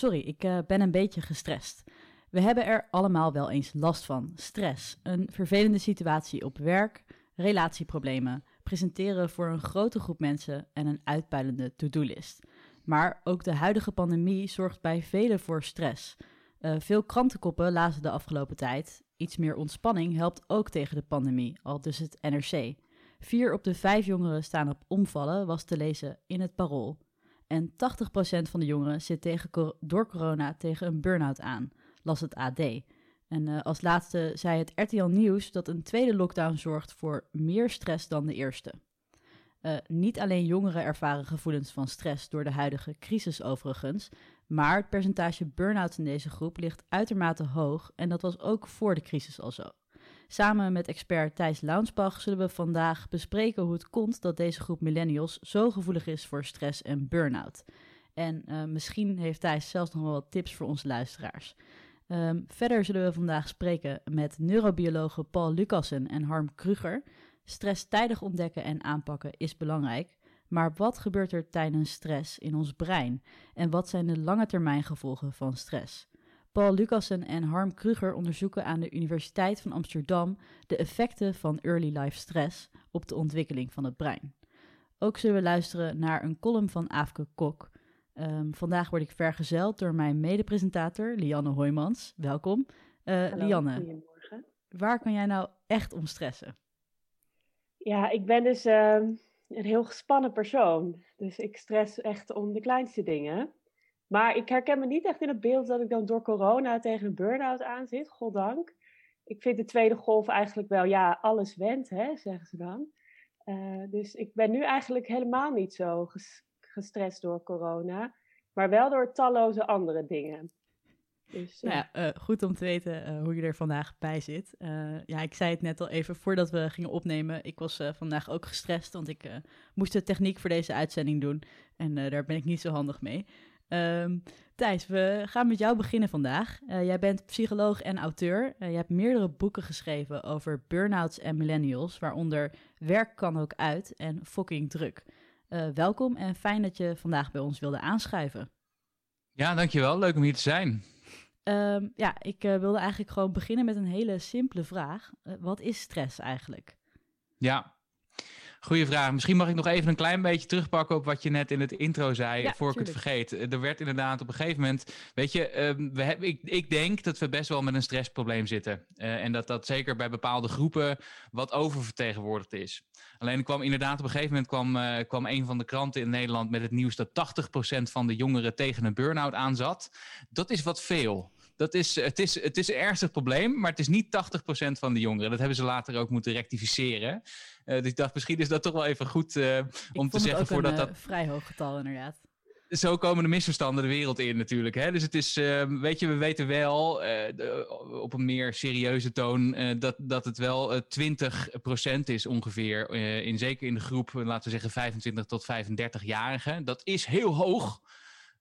Sorry, ik uh, ben een beetje gestrest. We hebben er allemaal wel eens last van. Stress, een vervelende situatie op werk, relatieproblemen, presenteren voor een grote groep mensen en een uitpuilende to-do-list. Maar ook de huidige pandemie zorgt bij velen voor stress. Uh, veel krantenkoppen lazen de afgelopen tijd. Iets meer ontspanning helpt ook tegen de pandemie, al dus het NRC. Vier op de vijf jongeren staan op omvallen, was te lezen in het parool. En 80% van de jongeren zit tegen, door corona tegen een burn-out aan, las het AD. En uh, als laatste zei het RTL Nieuws dat een tweede lockdown zorgt voor meer stress dan de eerste. Uh, niet alleen jongeren ervaren gevoelens van stress door de huidige crisis overigens, maar het percentage burn-outs in deze groep ligt uitermate hoog en dat was ook voor de crisis al zo. Samen met expert Thijs Launsbach zullen we vandaag bespreken hoe het komt dat deze groep millennials zo gevoelig is voor stress en burn-out. En uh, misschien heeft Thijs zelfs nog wel wat tips voor onze luisteraars. Um, verder zullen we vandaag spreken met neurobiologen Paul Lucassen en Harm Kruger. Stress tijdig ontdekken en aanpakken is belangrijk. Maar wat gebeurt er tijdens stress in ons brein? En wat zijn de lange termijn gevolgen van stress? Paul Lucassen en Harm Kruger onderzoeken aan de Universiteit van Amsterdam de effecten van early life stress op de ontwikkeling van het brein. Ook zullen we luisteren naar een column van Aafke Kok. Um, vandaag word ik vergezeld door mijn medepresentator Lianne Hoijmans. Welkom. Uh, Hallo, Lianne, goedemorgen. waar kan jij nou echt om stressen? Ja, ik ben dus uh, een heel gespannen persoon. Dus ik stress echt om de kleinste dingen. Maar ik herken me niet echt in het beeld dat ik dan door corona tegen een burn-out aan zit, goddank. Ik vind de tweede golf eigenlijk wel, ja, alles went, hè, zeggen ze dan. Uh, dus ik ben nu eigenlijk helemaal niet zo ges gestrest door corona, maar wel door talloze andere dingen. Dus, uh... nou ja, uh, goed om te weten uh, hoe je er vandaag bij zit. ja, ik zei het net al even voordat we gingen opnemen. Ik was vandaag ook gestrest, want ik moest de techniek voor deze uitzending doen. En daar ben ik niet zo handig mee. Um, Thijs, we gaan met jou beginnen vandaag. jij bent psycholoog en auteur. je hebt meerdere boeken geschreven over burn-outs en millennials, waaronder Werk kan ook uit en Fucking druk. welkom en fijn dat je vandaag bij ons wilde aanschuiven. Ja, dankjewel. Leuk om hier te zijn. Um, ja, ik wilde eigenlijk gewoon beginnen met een hele simpele vraag. Wat is stress eigenlijk? Ja, goede vraag. Misschien mag ik nog even een klein beetje terugpakken op wat je net in het intro zei, ja, voor ik het vergeet. Er werd inderdaad op een gegeven moment, weet je, uh, we hebben, ik, ik denk dat we best wel met een stressprobleem zitten. Uh, en dat dat zeker bij bepaalde groepen wat oververtegenwoordigd is. Alleen kwam inderdaad op een gegeven moment kwam, uh, kwam een van de kranten in Nederland met het nieuws dat 80% van de jongeren tegen een burn-out aanzat. Dat is wat veel. Dat is, het, is, het is een ernstig probleem, maar het is niet 80% van de jongeren. Dat hebben ze later ook moeten rectificeren. Uh, dus ik dacht, misschien is dat toch wel even goed uh, om te zeggen voordat een, dat. Uh, vrij hoog getal, inderdaad. Zo komen de misverstanden de wereld in natuurlijk. Hè? Dus het is, uh, weet je, we weten wel de, op een meer serieuze toon dat, dat het wel 20% is ongeveer. in, zeker in de groep, laten we zeggen 25 tot 35-jarigen. Dat is heel hoog.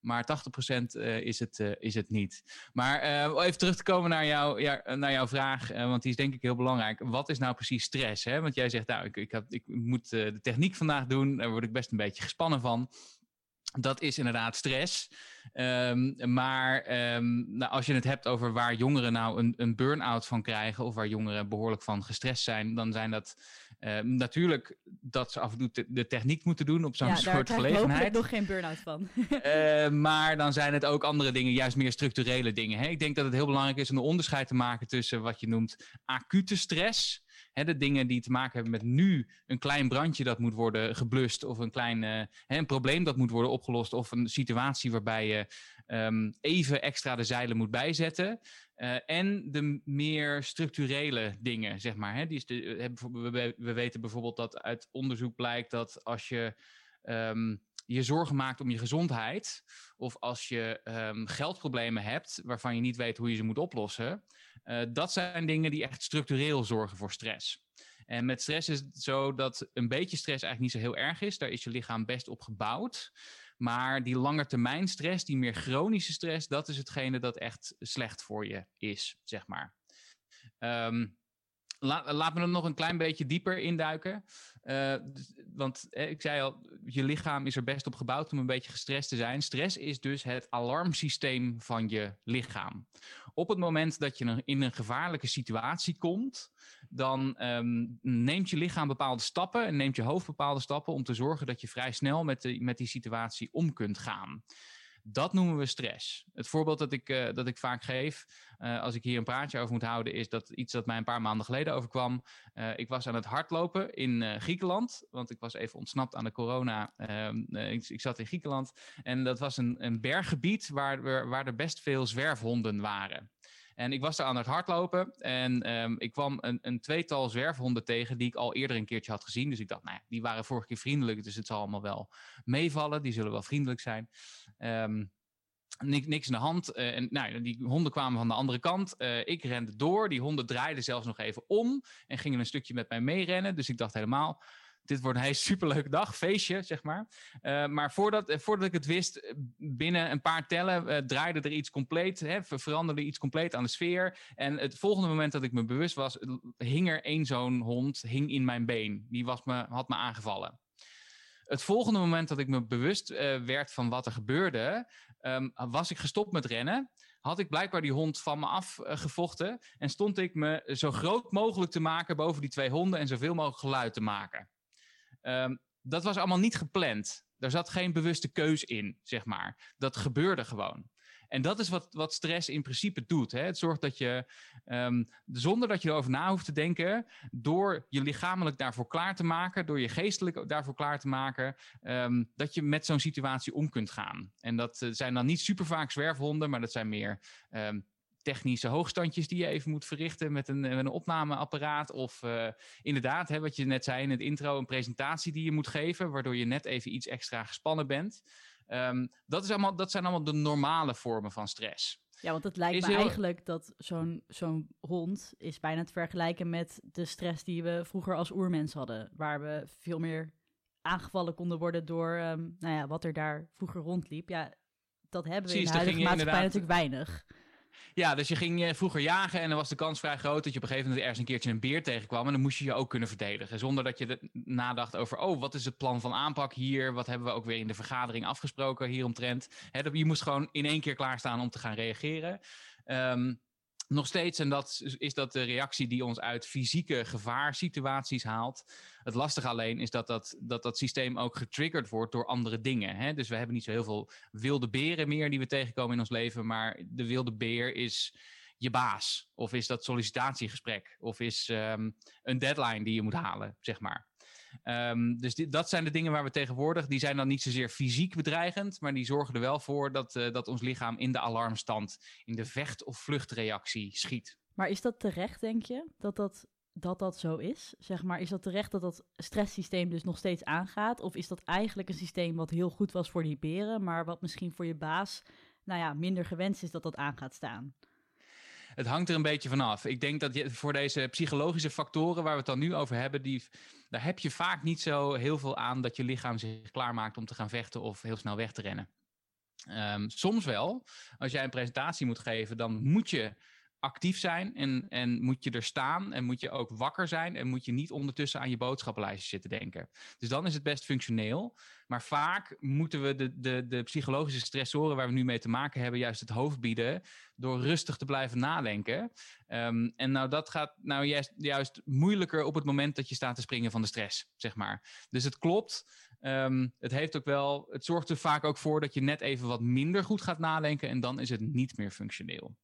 Maar 80% uh, is, het, uh, is het niet. Maar uh, even terug te komen naar, jou, ja, naar jouw vraag, want die is denk ik heel belangrijk. Wat is nou precies stress? Hè? Want jij zegt, nou, ik, ik, heb, ik moet de techniek vandaag doen. Daar word ik best een beetje gespannen van. Dat is inderdaad stress. Um, maar um, nou, als je het hebt over waar jongeren nou een, een burn-out van krijgen, of waar jongeren behoorlijk van gestrest zijn, dan zijn dat uh, natuurlijk dat ze af en toe de techniek moeten doen op zo'n ja, soort daar gelegenheid. Ik nog geen burn-out van. uh, maar dan zijn het ook andere dingen, juist meer structurele dingen. Hè? Ik denk dat het heel belangrijk is om een onderscheid te maken tussen wat je noemt acute stress. Hè, de dingen die te maken hebben met nu een klein brandje dat moet worden geblust, of een klein uh, hè, een probleem dat moet worden opgelost, of een situatie waarbij je um, even extra de zeilen moet bijzetten. Uh, en de meer structurele dingen, zeg maar. Hè? Die is de, we, we weten bijvoorbeeld dat uit onderzoek blijkt dat als je um, je zorgen maakt om je gezondheid, of als je um, geldproblemen hebt waarvan je niet weet hoe je ze moet oplossen, uh, dat zijn dingen die echt structureel zorgen voor stress. En met stress is het zo dat een beetje stress eigenlijk niet zo heel erg is. Daar is je lichaam best op gebouwd. Maar die langetermijn stress, die meer chronische stress, dat is hetgene dat echt slecht voor je is, zeg maar. Um, La, laat me er nog een klein beetje dieper induiken. Uh, want ik zei al, je lichaam is er best op gebouwd om een beetje gestrest te zijn. Stress is dus het alarmsysteem van je lichaam. Op het moment dat je in een gevaarlijke situatie komt, dan um, neemt je lichaam bepaalde stappen en neemt je hoofd bepaalde stappen om te zorgen dat je vrij snel met, de, met die situatie om kunt gaan. Dat noemen we stress. Het voorbeeld dat ik, uh, dat ik vaak geef, uh, als ik hier een praatje over moet houden, is dat iets dat mij een paar maanden geleden overkwam. Uh, ik was aan het hardlopen in Griekenland, want ik was even ontsnapt aan de corona. Ehm, ik, ik, zat in Griekenland en dat was een, een berggebied waar, waar er best veel zwerfhonden waren. En ik was daar aan het hardlopen en um, ik kwam een, een, tweetal zwerfhonden tegen die ik al eerder een keertje had gezien. Dus ik dacht, nou ja, die waren vorige keer vriendelijk, dus het zal allemaal wel meevallen. Die zullen wel vriendelijk zijn. Um, niks, in de hand. Uh, en nou, die honden kwamen van de andere kant. Uh, ik rende door. Die honden draaiden zelfs nog even om en gingen een stukje met mij meerennen. Dus ik dacht helemaal, dit wordt een hele superleuke dag, feestje, zeg maar. Uh, maar voordat, voordat ik het wist, binnen een paar tellen uh, draaide er iets compleet, hè, veranderde iets compleet aan de sfeer. En het volgende moment dat ik me bewust was, hing er één zo'n hond hing in mijn been. Die was me, had me aangevallen. Het volgende moment dat ik me bewust werd van wat er gebeurde, um, was ik gestopt met rennen had ik blijkbaar die hond van me afgevochten. En stond ik me zo groot mogelijk te maken boven die twee honden en zoveel mogelijk geluid te maken. Um, dat was allemaal niet gepland. Daar zat geen bewuste keus in, zeg maar. Dat gebeurde gewoon. En dat is wat, wat stress in principe doet. Hè? Het zorgt dat je, um, zonder dat je erover na hoeft te denken, door je lichamelijk daarvoor klaar te maken, door je geestelijk daarvoor klaar te maken, um, dat je met zo'n situatie om kunt gaan. En dat uh, zijn dan niet super vaak zwerfhonden, maar dat zijn meer technische hoogstandjes die je even moet verrichten met een, met een opnameapparaat. Of uh, inderdaad, hè, wat je net zei in het intro, een presentatie die je moet geven, waardoor je net even iets extra gespannen bent. Um, dat, is allemaal, dat zijn allemaal de normale vormen van stress. Ja, want het lijkt is me heel... eigenlijk dat zo'n zo'n hond is bijna te vergelijken met de stress die we vroeger als oermens hadden. Waar we veel meer aangevallen konden worden door um, nou ja, wat er daar vroeger rondliep. Ja, dat hebben we Precies, in de huidige maatschappij natuurlijk weinig. Ja, dus je ging eh, vroeger jagen en dan was de kans vrij groot dat je op een gegeven moment ergens een keertje een beer tegenkwam. En dan moest je je ook kunnen verdedigen. Zonder dat je nadacht over, oh, wat is het plan van aanpak hier? Wat hebben we ook weer in de vergadering afgesproken hieromtrent? He, je moest gewoon in één keer klaarstaan om te gaan reageren. Um, nog steeds, en dat is dat de reactie die ons uit fysieke gevaarsituaties haalt. Het lastige alleen is dat dat, dat, dat systeem ook getriggerd wordt door andere dingen. Hè? Dus we hebben niet zo heel veel wilde beren meer die we tegenkomen in ons leven. Maar de wilde beer is je baas. Of is dat sollicitatiegesprek. Of is um, een deadline die je moet halen, zeg maar. Um, dus dat zijn de dingen waar we tegenwoordig, die zijn dan niet zozeer fysiek bedreigend, maar die zorgen er wel voor dat, uh, dat ons lichaam in de alarmstand, in de vecht- of vluchtreactie schiet. Maar is dat terecht, denk je, dat dat, dat dat zo is? Zeg maar, is dat terecht dat dat stresssysteem dus nog steeds aangaat? Of is dat eigenlijk een systeem wat heel goed was voor die beren, maar wat misschien voor je baas, nou ja, minder gewenst is dat dat aan gaat staan? Het hangt er een beetje vanaf. Ik denk dat je voor deze psychologische factoren waar we het dan nu over hebben, die, daar heb je vaak niet zo heel veel aan dat je lichaam zich klaarmaakt om te gaan vechten of heel snel weg te rennen. Um, soms wel. Als jij een presentatie moet geven, dan moet je actief zijn en, en moet je er staan en moet je ook wakker zijn en moet je niet ondertussen aan je boodschappenlijstje zitten denken. Dus dan is het best functioneel. Maar vaak moeten we de, de, de psychologische stressoren waar we nu mee te maken hebben juist het hoofd bieden door rustig te blijven nadenken. Um, en nou dat gaat nou juist, juist moeilijker op het moment dat je staat te springen van de stress, zeg maar. Dus het klopt. Um, het heeft ook wel, het zorgt er vaak ook voor dat je net even wat minder goed gaat nadenken en dan is het niet meer functioneel.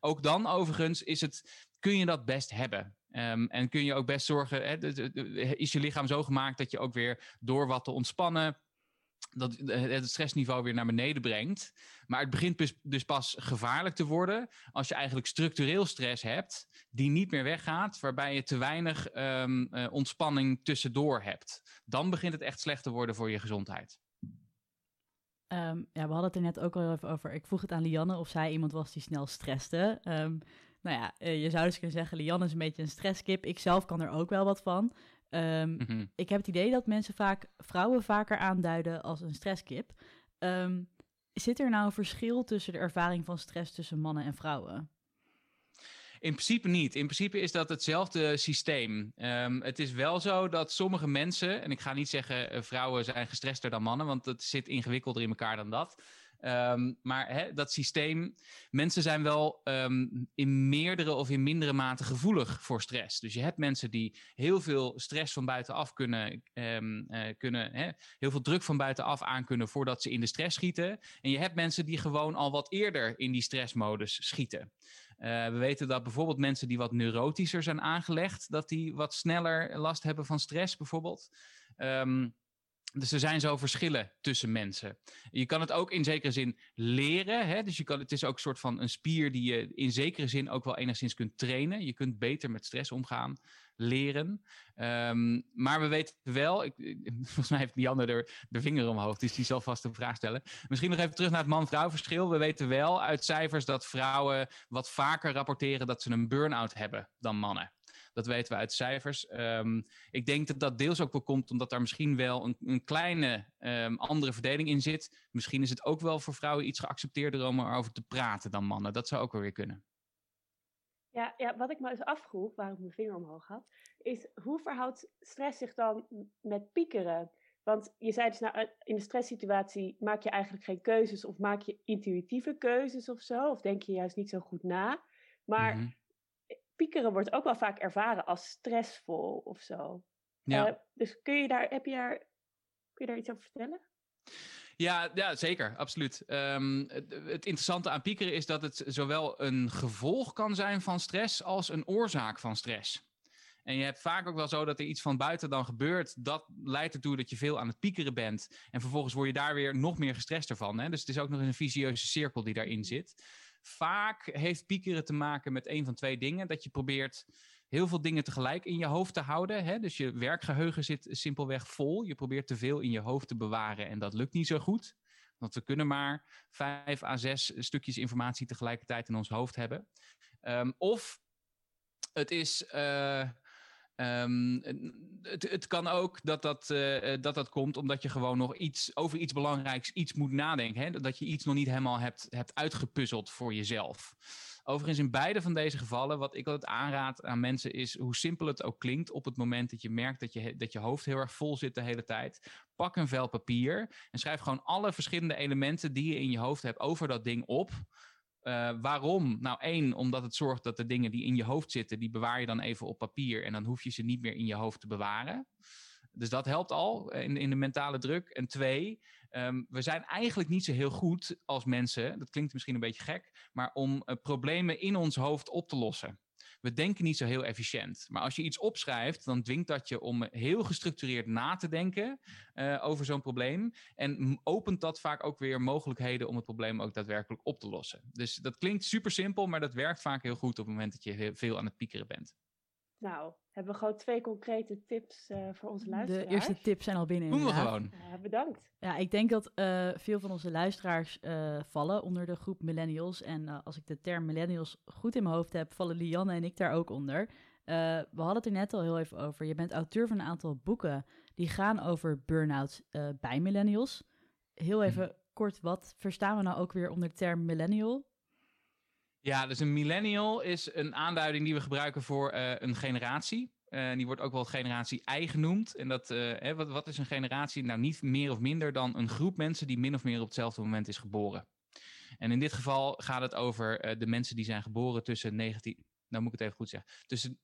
Ook dan overigens is het, kun je dat best hebben. Um, en kun je ook best zorgen, hè, is je lichaam zo gemaakt dat je ook weer door wat te ontspannen, dat het stressniveau weer naar beneden brengt. Maar het begint dus, pas gevaarlijk te worden als je eigenlijk structureel stress hebt, die niet meer weggaat, waarbij je te weinig um, uh, ontspanning tussendoor hebt. Dan begint het echt slecht te worden voor je gezondheid. Um, ja, we hadden het er net ook al even over. Ik vroeg het aan Lianne of zij iemand was die snel stresste. Um, nou ja, uh, je zou dus kunnen zeggen, Lianne is een beetje een stresskip. Ik zelf kan er ook wel wat van. Um, mm -hmm. Ik heb het idee dat mensen vaak vrouwen vaker aanduiden als een stresskip. zit er nou een verschil tussen de ervaring van stress tussen mannen en vrouwen? In principe niet. In principe is dat hetzelfde systeem. Um, het is wel zo dat sommige mensen, en ik ga niet zeggen uh, vrouwen zijn gestrester dan mannen, want het zit ingewikkelder in elkaar dan dat. Um, maar dat systeem, mensen zijn wel um, in meerdere of in mindere mate gevoelig voor stress. Dus je hebt mensen die heel veel stress van buitenaf kunnen, um, uh, kunnen heel veel druk van buitenaf aan kunnen voordat ze in de stress schieten. En je hebt mensen die gewoon al wat eerder in die stressmodus schieten. Uh, we weten dat bijvoorbeeld mensen die wat neurotischer zijn aangelegd, dat die wat sneller last hebben van stress bijvoorbeeld. Dus er zijn zo verschillen tussen mensen. Je kan het ook in zekere zin leren. Hè? Dus je kan, het is ook een soort van een spier die je in zekere zin ook wel enigszins kunt trainen. Je kunt beter met stress omgaan, leren. Um, maar we weten wel, ik, volgens mij heeft Lianne er de vinger omhoog, dus die zal vast een vraag stellen. Misschien nog even terug naar het man-vrouw verschil. We weten wel uit cijfers dat vrouwen wat vaker rapporteren dat ze een burn-out hebben dan mannen. Dat weten we uit cijfers. Um, ik denk dat dat deels ook wel komt omdat daar misschien wel een, een kleine um, andere verdeling in zit. Misschien is het ook wel voor vrouwen iets geaccepteerder om erover te praten dan mannen. Dat zou ook wel weer kunnen. Ja, ja, wat ik me eens afvroeg, waar ik mijn vinger omhoog had, is hoe verhoudt stress zich dan met piekeren? Want je zei dus, nou, in de stresssituatie maak je eigenlijk geen keuzes of maak je intuïtieve keuzes of zo, of denk je juist niet zo goed na. Maar mm -hmm piekeren wordt ook wel vaak ervaren als stressvol of zo. Ja. Uh, dus kun je daar, heb je daar, kun je daar iets over vertellen? Ja, ja zeker, absoluut. Um, het, het, interessante aan piekeren is dat het zowel een gevolg kan zijn van stress als een oorzaak van stress. En je hebt vaak ook wel zo dat er iets van buiten dan gebeurt. Dat leidt ertoe dat je veel aan het piekeren bent. En vervolgens word je daar weer nog meer gestrest ervan. Hè? Dus het is ook nog een visieuze cirkel die daarin zit vaak heeft piekeren te maken met een van twee dingen. Dat je probeert heel veel dingen tegelijk in je hoofd te houden. Hè? Dus je werkgeheugen zit simpelweg vol. Je probeert te veel in je hoofd te bewaren en dat lukt niet zo goed. Want we kunnen maar vijf à zes stukjes informatie tegelijkertijd in ons hoofd hebben. Um, of het is uh, Um, het, kan ook dat dat, uh, dat dat komt omdat je gewoon nog iets over iets belangrijks iets moet nadenken. Hè? Dat je iets nog niet helemaal hebt, hebt uitgepuzzeld voor jezelf. Overigens, in beide van deze gevallen, wat ik altijd aanraad aan mensen is hoe simpel het ook klinkt op het moment dat je merkt dat je, dat je hoofd heel erg vol zit de hele tijd. Pak een vel papier en schrijf gewoon alle verschillende elementen die je in je hoofd hebt over dat ding op. Uh, waarom? Nou, één, omdat het zorgt dat de dingen die in je hoofd zitten, die bewaar je dan even op papier en dan hoef je ze niet meer in je hoofd te bewaren. Dus dat helpt al eh, in, in de mentale druk. En twee, um, we zijn eigenlijk niet zo heel goed als mensen, dat klinkt misschien een beetje gek, maar om uh, problemen in ons hoofd op te lossen we denken niet zo heel efficiënt. Maar als je iets opschrijft, dan dwingt dat je om heel gestructureerd na te denken uh, over zo'n probleem. En opent dat vaak ook weer mogelijkheden om het probleem ook daadwerkelijk op te lossen. Dus dat klinkt super simpel, maar dat werkt vaak heel goed op het moment dat je veel aan het piekeren bent. Nou, hebben we gewoon twee concrete tips uh, voor onze luisteraars. De eerste tips zijn al binnen. Doen we gewoon. Uh, bedankt. Ja, ik denk dat uh, veel van onze luisteraars vallen onder de groep millennials. En als ik de term millennials goed in mijn hoofd heb, vallen Lianne en ik daar ook onder. we hadden het er net al heel even over. Je bent auteur van een aantal boeken die gaan over burn-out bij millennials. Heel even hm. kort, wat verstaan we nou ook weer onder de term millennial? Ja, dus een millennial is een aanduiding die we gebruiken voor uh, een generatie. Uh, die wordt ook wel generatie I genoemd. En dat, uh, hè, wat, wat is een generatie? Nou, niet meer of minder dan een groep mensen die min of meer op hetzelfde moment is geboren. En in dit geval gaat het over de mensen die zijn geboren tussen 19. Nou moet ik het even goed zeggen. Tussen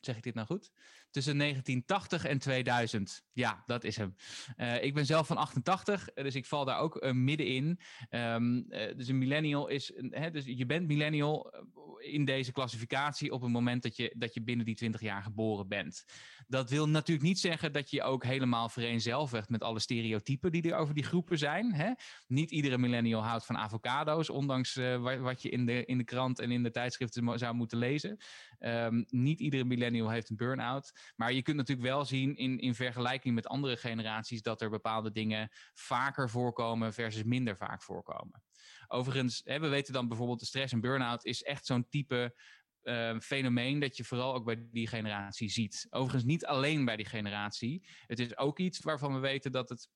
Zeg ik dit nou goed? Tussen 1980 en 2000. Ja, dat is hem. Uh, ik ben zelf van 88, dus ik val daar ook uh, middenin. Um, uh, dus een millennial is. Hè, dus je bent millennial in deze klassificatie op het moment dat je, dat je binnen die 20 jaar geboren bent. Dat wil natuurlijk niet zeggen dat je ook helemaal vereenzelvigt met alle stereotypen die er over die groepen zijn. Hè? Niet iedere millennial houdt van avocado's, ondanks wat je in de, in de krant en in de tijdschriften zou moeten lezen. Um, niet iedere millennial heeft een burn-out. Maar je kunt natuurlijk wel zien in, in vergelijking met andere generaties dat er bepaalde dingen vaker voorkomen versus minder vaak voorkomen. Overigens, hè, we weten dan bijvoorbeeld de stress en burn-out is echt zo'n type uh, fenomeen dat je vooral ook bij die generatie ziet. Overigens niet alleen bij die generatie. Het is ook iets waarvan we weten dat het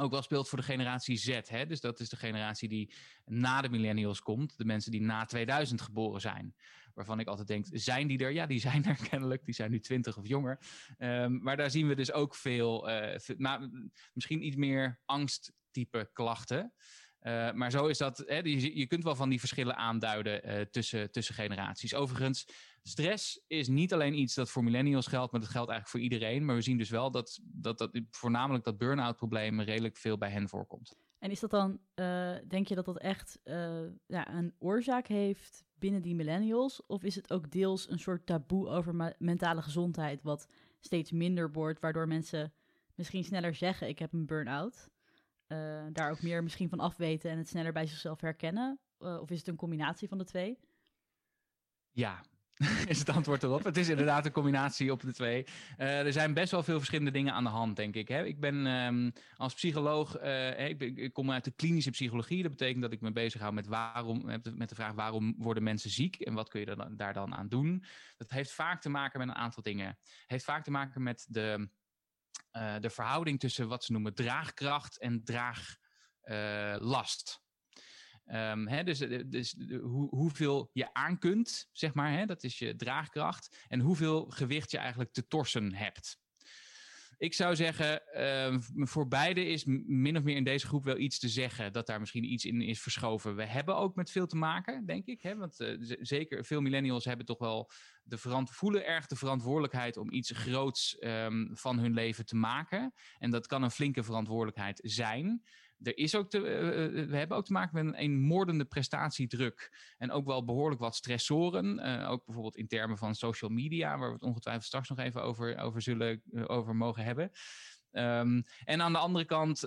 ook wel speelt voor de generatie Z. Hè? Dus dat is de generatie die na de millennials komt. De mensen die na 2000 geboren zijn. Waarvan ik altijd denk, zijn die er? Ja, die zijn er kennelijk. Die zijn nu 20 of jonger. Um, maar daar zien we dus ook veel, uh, misschien iets meer angsttype klachten. Uh, maar zo is dat, hè, je, je, kunt wel van die verschillen aanduiden uh, tussen, tussen generaties. Overigens, stress is niet alleen iets dat voor millennials geldt, maar dat geldt eigenlijk voor iedereen. Maar we zien dus wel dat, dat, dat voornamelijk dat burn-out probleem redelijk veel bij hen voorkomt. En is dat dan, uh, denk je dat dat echt ja, een oorzaak heeft binnen die millennials? Of is het ook deels een soort taboe over mentale gezondheid, wat steeds minder wordt, waardoor mensen misschien sneller zeggen: Ik heb een burn-out? Uh, daar ook meer misschien van afweten en het sneller bij zichzelf herkennen? Uh, of is het een combinatie van de twee? Ja, is het antwoord erop. Het is inderdaad een combinatie op de twee. Uh, er zijn best wel veel verschillende dingen aan de hand, denk ik. Hè? Ik ben um, als psycholoog, ik, ik, kom uit de klinische psychologie. Dat betekent dat ik me bezighoud met, waarom, met de vraag waarom worden mensen ziek en wat kun je daar dan aan doen. Dat heeft vaak te maken met een aantal dingen. Het heeft vaak te maken met de uh, de verhouding tussen wat ze noemen draagkracht en draaglast. Um, hè, dus eh, dus hoe, hoeveel je aan kunt, zeg maar, dat is je draagkracht. En hoeveel gewicht je eigenlijk te torsen hebt. Ik zou zeggen, uh, voor beide is min of meer in deze groep wel iets te zeggen. Dat daar misschien iets in is verschoven. We hebben ook met veel te maken, denk ik. Hè? Want uh, zeker veel millennials hebben toch wel de voelen erg de verantwoordelijkheid om iets groots um, van hun leven te maken. En dat kan een flinke verantwoordelijkheid zijn er is ook te, uh, we hebben ook te maken met een, moordende prestatiedruk. En ook wel behoorlijk wat stressoren. Ook bijvoorbeeld in termen van social media, waar we het ongetwijfeld straks nog even over, over zullen over mogen hebben. Um, en aan de andere kant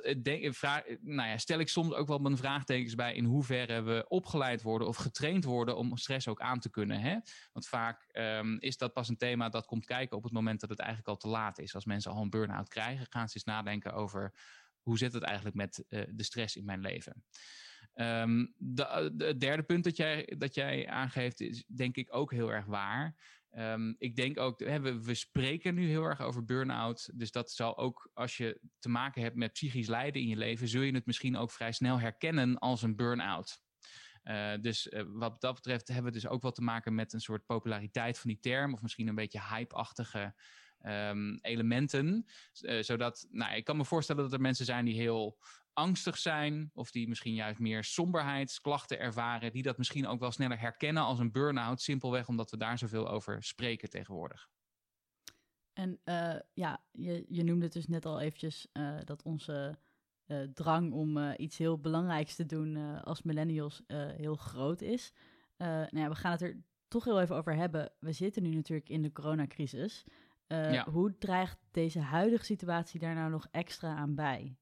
vraag, nou ja, stel ik soms ook wel mijn vraagtekens bij in hoeverre we opgeleid worden of getraind worden om stress ook aan te kunnen. Hè? Want vaak um, is dat pas een thema dat komt kijken op het moment dat het eigenlijk al te laat is. Als mensen al een burn-out krijgen, gaan ze eens nadenken over hoe zit het eigenlijk met uh, de stress in mijn leven? De, de, het derde punt dat jij, dat jij aangeeft is denk ik ook heel erg waar. Um, ik denk ook, we, we, spreken nu heel erg over burn-out. Dus dat zal ook, als je te maken hebt met psychisch lijden in je leven, zul je het misschien ook vrij snel herkennen als een burn-out. Uh, dus wat dat betreft hebben we dus ook wel te maken met een soort populariteit van die term, of misschien een beetje hype-achtige um, elementen. Uh, zodat, nou, ik kan me voorstellen dat er mensen zijn die heel angstig zijn, of die misschien juist meer somberheidsklachten ervaren, die dat misschien ook wel sneller herkennen als een burn-out, simpelweg omdat we daar zoveel over spreken tegenwoordig. En uh, ja, je, je noemde het dus net al eventjes uh, dat onze drang om iets heel belangrijks te doen als millennials heel groot is. nou ja, we gaan het er toch heel even over hebben. We zitten nu natuurlijk in de coronacrisis. Ja. Hoe draagt deze huidige situatie daar nou nog extra aan bij?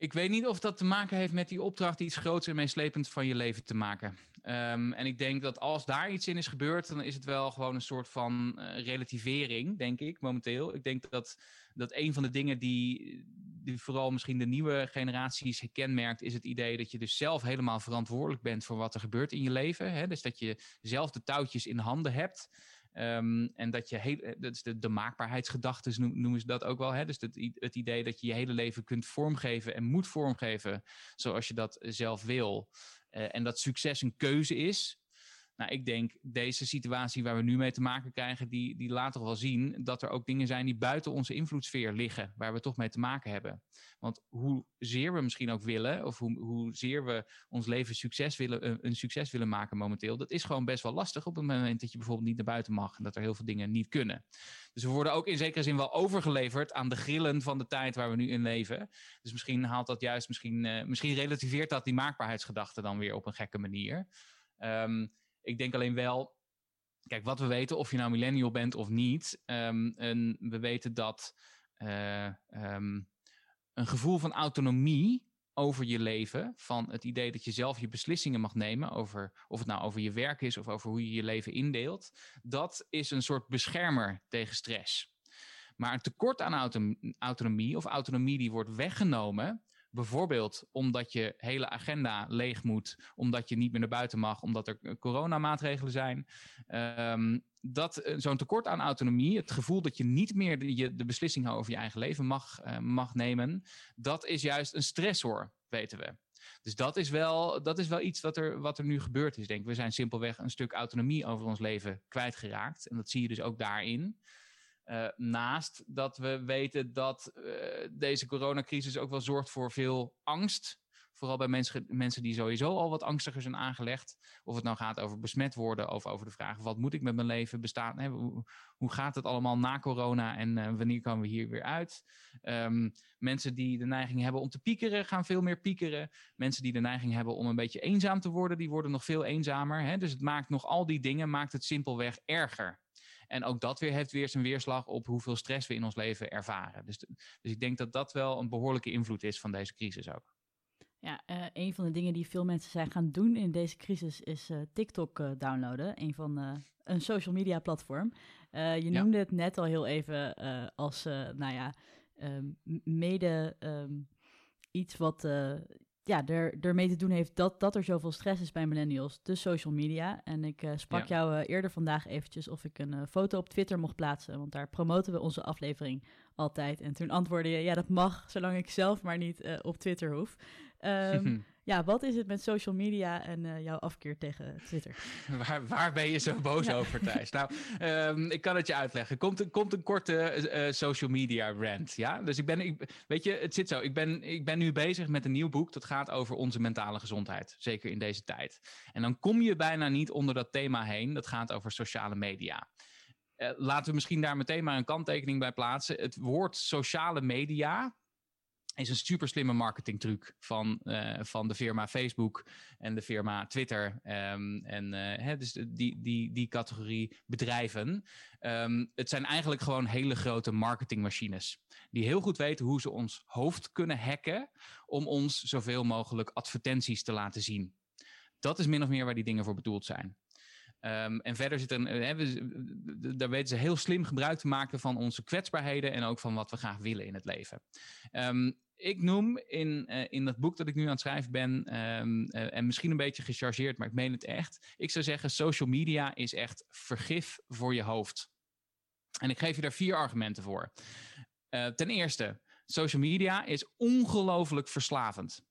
Ik weet niet of dat te maken heeft met die opdracht iets groots en meeslepend van je leven te maken. Um, en ik denk dat als daar iets in is gebeurd, dan is het wel gewoon een soort van uh, relativering, denk ik, momenteel. Ik denk dat, dat een van de dingen die, die vooral misschien de nieuwe generaties kenmerkt, is het idee dat je dus zelf helemaal verantwoordelijk bent voor wat er gebeurt in je leven. Hè? Dus dat je zelf de touwtjes in handen hebt. Um, en dat je heel, eh, dat is de, de maakbaarheidsgedachten noemen ze dat ook wel. Hè? Dus het, het idee dat je je hele leven kunt vormgeven en moet vormgeven zoals je dat zelf wil. Uh, en dat succes een keuze is. Nou, ik denk deze situatie waar we nu mee te maken krijgen, die, die laat toch wel zien dat er ook dingen zijn die buiten onze invloedssfeer liggen, waar we toch mee te maken hebben. Want hoezeer we misschien ook willen, of hoe, hoezeer we ons leven succes willen, eh, een succes willen maken momenteel, dat is gewoon best wel lastig op het moment dat je bijvoorbeeld niet naar buiten mag en dat er heel veel dingen niet kunnen. Dus we worden ook in zekere zin wel overgeleverd aan de grillen van de tijd waar we nu in leven. Dus misschien haalt dat juist, misschien, uh, misschien relativeert dat die maakbaarheidsgedachte dan weer op een gekke manier. Um, ik denk alleen wel, kijk, wat we weten, of je nou millennial bent of niet, um, en we weten dat uh, um, een gevoel van autonomie over je leven, van het idee dat je zelf je beslissingen mag nemen over of het nou over je werk is of over hoe je je leven indeelt, dat is een soort beschermer tegen stress. Maar een tekort aan autonomie of autonomie die wordt weggenomen, Bijvoorbeeld omdat je hele agenda leeg moet, omdat je niet meer naar buiten mag, omdat er coronamaatregelen zijn. Ehm, dat eh, zo'n tekort aan autonomie, het gevoel dat je niet meer de, de beslissing over je eigen leven mag, uh, mag nemen, dat is juist een stressor, weten we. Dus dat is wel, dat is wel iets wat er, wat er nu gebeurd is, denk ik. We zijn simpelweg een stuk autonomie over ons leven kwijtgeraakt. En dat zie je dus ook daarin. Uh, naast dat we weten dat uh, deze coronacrisis ook wel zorgt voor veel angst. Vooral bij mensen, mensen die sowieso al wat angstiger zijn aangelegd. Of het nou gaat over besmet worden of over de vraag: wat moet ik met mijn leven bestaan? Hè? Hoe, gaat het allemaal na corona en uh, wanneer komen we hier weer uit? Um, mensen die de neiging hebben om te piekeren, gaan veel meer piekeren. Mensen die de neiging hebben om een beetje eenzaam te worden, die worden nog veel eenzamer. Hè? Dus het maakt nog al die dingen, maakt het simpelweg erger. En ook dat weer heeft weer zijn weerslag op hoeveel stress we in ons leven ervaren. Dus, dus ik denk dat dat wel een behoorlijke invloed is van deze crisis ook. Ja, uh, een van de dingen die veel mensen zijn gaan doen in deze crisis is uh, TikTok uh, downloaden. Een van een social media platform. je noemde het net al heel even als, nou ja, um, mede um, iets wat ja, er, ermee te doen heeft dat, dat er zoveel stress is bij millennials, de social media. En ik uh, sprak ja. jou uh, eerder vandaag eventjes of ik een uh, foto op Twitter mocht plaatsen, want daar promoten we onze aflevering altijd. En toen antwoordde je, ja, dat mag, zolang ik zelf maar niet op Twitter hoef. Um, ja, wat is het met social media en jouw afkeer tegen Twitter? Waar, waar ben je zo boos ja. over, Thijs? nou, um, ik kan het je uitleggen. Komt een, komt een korte social media rant, ja? Dus ik ben, ik, weet je, het zit zo. Ik ben, ik ben nu bezig met een nieuw boek dat gaat over onze mentale gezondheid. Zeker in deze tijd. En dan kom je bijna niet onder dat thema heen. Dat gaat over sociale media. Uh, laten we misschien daar meteen maar een kanttekening bij plaatsen. Het woord sociale media is een super slimme marketingtruc van, uh, van de firma Facebook en de firma Twitter. Um, en uh, hè, dus die, die, die categorie bedrijven. Um, het zijn eigenlijk gewoon hele grote marketingmachines. Die heel goed weten hoe ze ons hoofd kunnen hacken om ons zoveel mogelijk advertenties te laten zien. Dat is min of meer waar die dingen voor bedoeld zijn. Um, en verder zit hè, we, daar weten ze heel slim gebruik te maken van onze kwetsbaarheden en ook van wat we graag willen in het leven. Um, ik noem in, uh, in dat boek dat ik nu aan het schrijven ben, um, uh, en misschien een beetje gechargeerd, maar ik meen het echt. Ik zou zeggen, social media is echt vergif voor je hoofd. En ik geef je daar vier argumenten voor. Ten eerste, social media is ongelooflijk verslavend.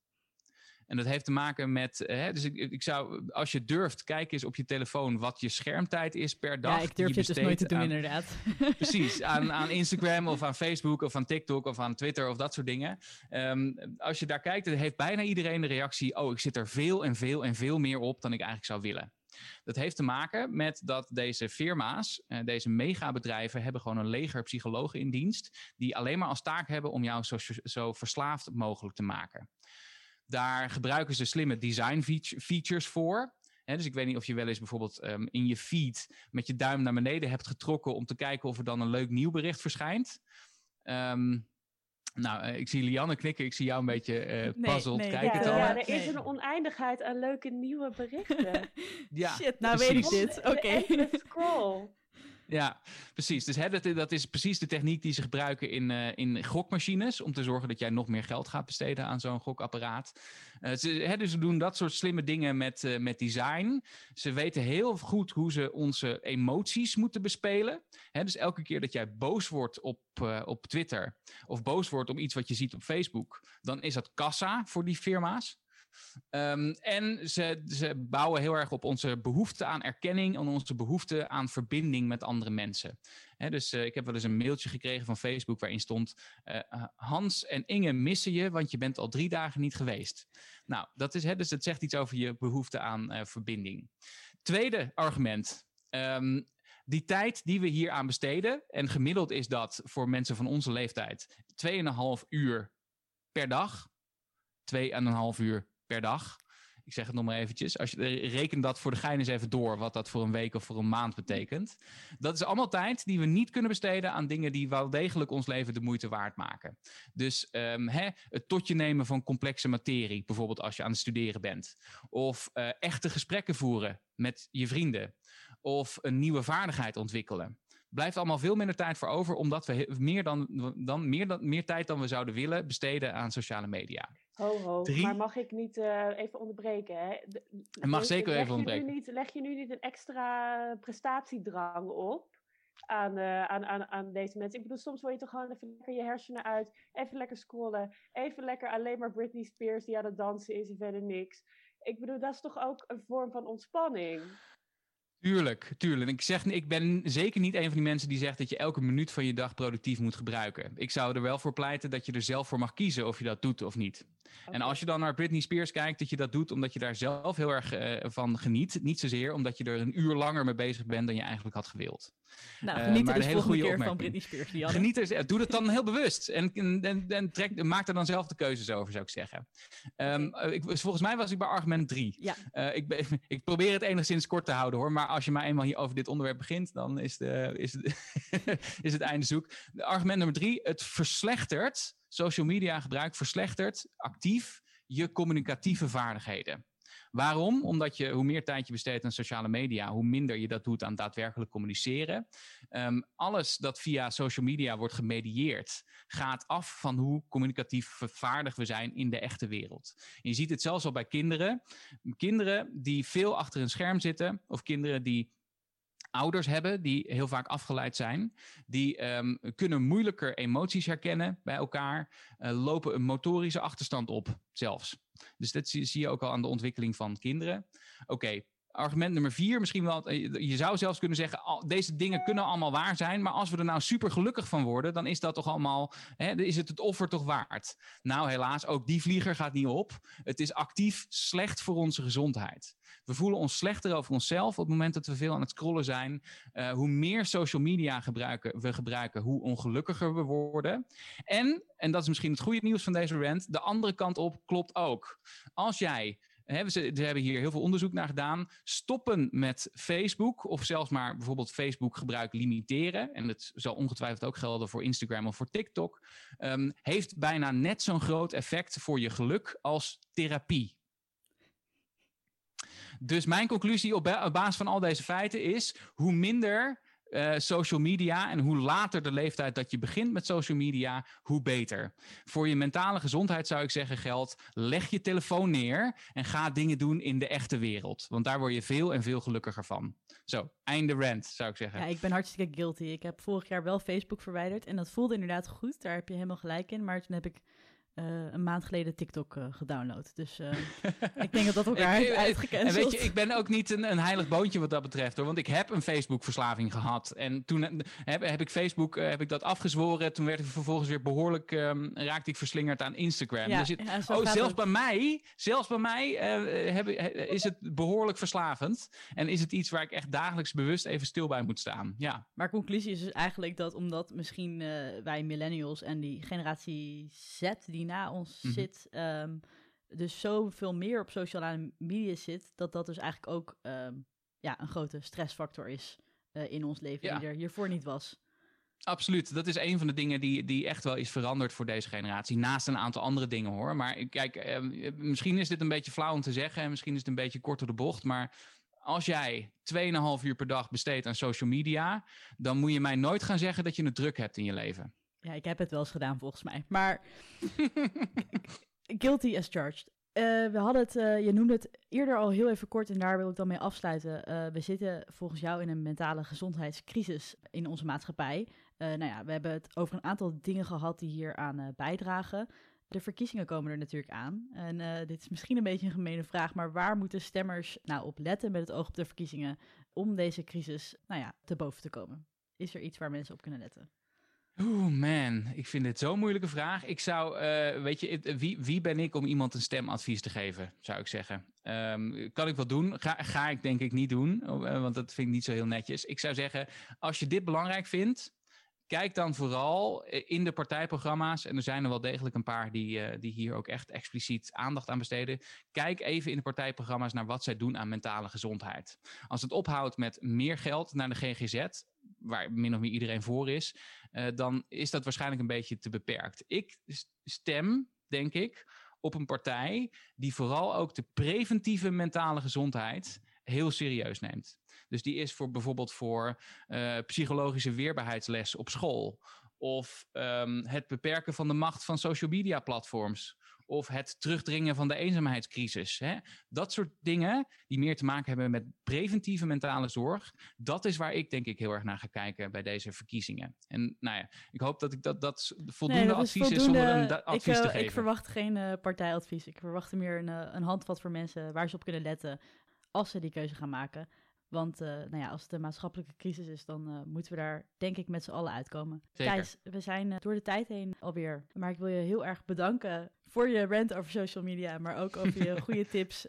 En dat heeft te maken met, hè, dus ik, ik zou, als je durft, kijk eens op je telefoon wat je schermtijd is per dag. Ja, ik durf dit dus nooit te doen, aan, inderdaad. Precies, aan, aan Instagram of aan Facebook of aan TikTok of aan Twitter of dat soort dingen. Um, als je daar kijkt, dan heeft bijna iedereen de reactie, oh, ik zit er veel en veel en veel meer op dan ik eigenlijk zou willen. Dat heeft te maken met dat deze firma's, uh, deze megabedrijven, hebben gewoon een leger psychologen in dienst. Die alleen maar als taak hebben om jou zo, zo verslaafd mogelijk te maken. Daar gebruiken ze slimme design features voor. He, dus ik weet niet of je wel eens bijvoorbeeld um, in je feed met je duim naar beneden hebt getrokken om te kijken of er dan een leuk nieuw bericht verschijnt. Um, nou, uh, ik zie Lianne knikken, ik zie jou een beetje uh, puzzeld nee, nee, kijken. Ja, ja, er is een oneindigheid aan leuke nieuwe berichten. ja, Shit, nou precies. weet ik dit. Oké. Okay. scroll. Ja, precies. Dus hè, dat, is precies de techniek die ze gebruiken in, uh, in gokmachines. Om te zorgen dat jij nog meer geld gaat besteden aan zo'n gokapparaat. Uh, ze, hè, dus ze doen dat soort slimme dingen met, uh, met design. Ze weten heel goed hoe ze onze emoties moeten bespelen. Hè, dus elke keer dat jij boos wordt op, op Twitter. Of boos wordt om iets wat je ziet op Facebook. Dan is dat kassa voor die firma's. Um, en ze, ze bouwen heel erg op onze behoefte aan erkenning en onze behoefte aan verbinding met andere mensen. Dus uh, ik heb wel eens een mailtje gekregen van Facebook waarin stond: uh, Hans en Inge missen je, want je bent al drie dagen niet geweest. Nou, dat is, he, dus het zegt iets over je behoefte aan verbinding. Tweede argument. Um, die tijd die we hier aan besteden, en gemiddeld is dat voor mensen van onze leeftijd 2,5 uur per dag. 2,5 uur per dag. Ik zeg het nog maar eventjes. Als je reken dat voor de gein eens even door, wat dat voor een week of voor een maand betekent. Dat is allemaal tijd die we niet kunnen besteden aan dingen die wel degelijk ons leven de moeite waard maken. Dus um, hè, het totje nemen van complexe materie, bijvoorbeeld als je aan het studeren bent. Of uh, echte gesprekken voeren met je vrienden. Of een nieuwe vaardigheid ontwikkelen blijft allemaal veel minder tijd voor over, omdat we meer, dan, dan, meer, dan, meer tijd dan we zouden willen besteden aan sociale media. Ho, ho. Drie. Maar mag ik niet eh, even onderbreken? Hè? De- mag leg- zeker even je onderbreken. Niet, leg je nu niet een extra prestatiedrang op aan, eh, aan, aan, aan deze mensen? Ik bedoel, soms wil je toch gewoon even lekker je hersenen uit, even lekker scrollen, even lekker alleen maar Britney Spears die aan het dansen is en verder niks. Ik bedoel, dat is toch ook een vorm van ontspanning? Tuurlijk, tuurlijk. Ik, zeg, ik ben zeker niet een van die mensen die zegt dat je elke minuut van je dag productief moet gebruiken. Ik zou er wel voor pleiten dat je er zelf voor mag kiezen of je dat doet of niet. En als je dan naar Britney Spears kijkt, dat je dat doet omdat je daar zelf heel erg eh, van geniet. Niet zozeer omdat je er een uur langer mee bezig bent dan je eigenlijk had gewild. Nou, Eh, geniet maar er dus hele goede keer van opmerking. Britney Spears. Geniet er, doe dat dan heel bewust. En, en, en, trek, maak er dan zelf de keuzes over, zou ik zeggen. Ehm, eh, ik, volgens mij was ik bij argument 3. Ja. Eh, ik, ik probeer het enigszins kort te houden hoor. Maar als je maar eenmaal hier over dit onderwerp begint, dan is, de, is, het, is het einde zoek. Argument nummer drie: het verslechtert, social media gebruik verslechtert actief je communicatieve vaardigheden. Waarom? Omdat je hoe meer tijd je besteedt aan sociale media, hoe minder je dat doet aan daadwerkelijk communiceren. Ehm, alles dat via social media wordt gemedieerd, gaat af van hoe communicatief vaardig we zijn in de echte wereld. Je ziet het zelfs al bij kinderen. Kinderen die veel achter een scherm zitten, of kinderen die ouders hebben die heel vaak afgeleid zijn, die ehm, kunnen moeilijker emoties herkennen bij elkaar, eh, lopen een motorische achterstand op zelfs. Dus dat zie, zie je ook al aan de ontwikkeling van kinderen. Oké, argument nummer vier, misschien wel, eh, je zou zelfs kunnen zeggen, deze dingen kunnen allemaal waar zijn, maar als we er nou super gelukkig van worden, dan is dat toch allemaal, hè, is het het offer toch waard? Nou, helaas, ook die vlieger gaat niet op. Het is actief slecht voor onze gezondheid. We voelen ons slechter over onszelf op het moment dat we veel aan het scrollen zijn. Eh, hoe meer social media gebruiken, we gebruiken, hoe ongelukkiger we worden. En, en dat is misschien het goede nieuws van deze rant, de andere kant op klopt ook. Als jij we ze- we hebben hier heel veel onderzoek naar gedaan. Stoppen met Facebook of zelfs maar bijvoorbeeld Facebook gebruik limiteren. En dat zal ongetwijfeld ook gelden voor Instagram of voor TikTok. ehm, heeft bijna net zo'n groot effect voor je geluk als therapie. Dus mijn conclusie op basis van al deze feiten is: hoe minder eh, social media en hoe later de leeftijd dat je begint met social media, hoe beter. Voor je mentale gezondheid zou ik zeggen geldt: leg je telefoon neer en ga dingen doen in de echte wereld. Want daar word je veel en veel gelukkiger van. Zo, einde rant zou ik zeggen. Ja, ik ben hartstikke guilty. Ik heb vorig jaar wel Facebook verwijderd en dat voelde inderdaad goed. Daar heb je helemaal gelijk in. Maar toen heb ik eh, een maand geleden TikTok eh, gedownload. Dus eh, ik denk dat dat heeft eh, uitgecanceld. En weet je, ik ben ook niet een, een heilig boontje wat dat betreft hoor. Want ik heb een Facebook-verslaving gehad. En toen heb, heb ik Facebook heb ik dat afgezworen. Toen werd ik vervolgens weer behoorlijk ehm, raakte ik verslingerd aan Instagram. Ja, Dus het- ja, zo oh, zelfs het. bij mij, zelfs bij mij heb, is het behoorlijk verslavend. En is het iets waar ik echt dagelijks bewust even stil bij moet staan. Ja. Maar conclusie is dus eigenlijk dat omdat misschien wij millennials en die generatie Z die na ons Mhm. zit, ehm, dus zoveel meer op sociale media zit, dat dat dus eigenlijk ook ehm, ja, een grote stressfactor is eh, in ons leven, Ja. die er hiervoor niet was. Absoluut. Dat is een van de dingen die, die echt wel is veranderd voor deze generatie. Naast een aantal andere dingen hoor. Maar ik- kijk, eh, misschien is dit een beetje flauw om te zeggen. En misschien is het een beetje kort door de bocht. Maar als jij 2,5 uur per dag besteedt aan social media. dan moet je mij nooit gaan zeggen dat je het druk hebt in je leven. Ja, ik heb het wel eens gedaan volgens mij. Maar guilty as charged. Eh, we hadden het, eh, je noemde het eerder al heel even kort en daar wil ik dan mee afsluiten. Eh, we zitten volgens jou in een mentale gezondheidscrisis in onze maatschappij. Nou ja, we hebben het over een aantal dingen gehad die hier aan bijdragen. De verkiezingen komen er natuurlijk aan. En dit is misschien een beetje een gemene vraag, maar waar moeten stemmers nou op letten met het oog op de verkiezingen om deze crisis nou ja, te boven te komen? Is er iets waar mensen op kunnen letten? Oeh man, ik vind dit zo'n moeilijke vraag. Ik zou, eh, weet je, wie, wie ben ik om iemand een stemadvies te geven, zou ik zeggen. Ehm, kan ik wel doen, ga, ga ik denk ik niet doen, eh, want dat vind ik niet zo heel netjes. Ik zou zeggen, als je dit belangrijk vindt, kijk dan vooral eh, in de partijprogramma's, en er zijn er wel degelijk een paar die, eh, die hier ook echt expliciet aandacht aan besteden. Kijk even in de partijprogramma's naar wat zij doen aan mentale gezondheid. Als het ophoudt met meer geld naar de GGZ, waar min of meer iedereen voor is, eh, dan is dat waarschijnlijk een beetje te beperkt. Ik stem, denk ik, op een partij die vooral ook de preventieve mentale gezondheid heel serieus neemt. Dus die is voor bijvoorbeeld voor eh, psychologische weerbaarheidsles op school. Of ehm, het beperken van de macht van social media platforms. of het terugdringen van de eenzaamheidscrisis. Hè? Dat soort dingen die meer te maken hebben met preventieve mentale zorg, dat is waar ik denk ik heel erg naar ga kijken bij deze verkiezingen. En nou ja, ik hoop dat ik dat, dat voldoende Nee, dat advies is zonder een ik, advies eh, te geven. Ik verwacht geen eh, partijadvies. Ik verwacht meer een, een handvat voor mensen waar ze op kunnen letten als ze die keuze gaan maken. Want eh, nou ja, als het een maatschappelijke crisis is, dan eh, moeten we daar denk ik met z'n allen uitkomen. Zeker. Thijs, we zijn eh, door de tijd heen alweer. Maar ik wil je heel erg bedanken voor je rant over social media, maar ook over je goede tips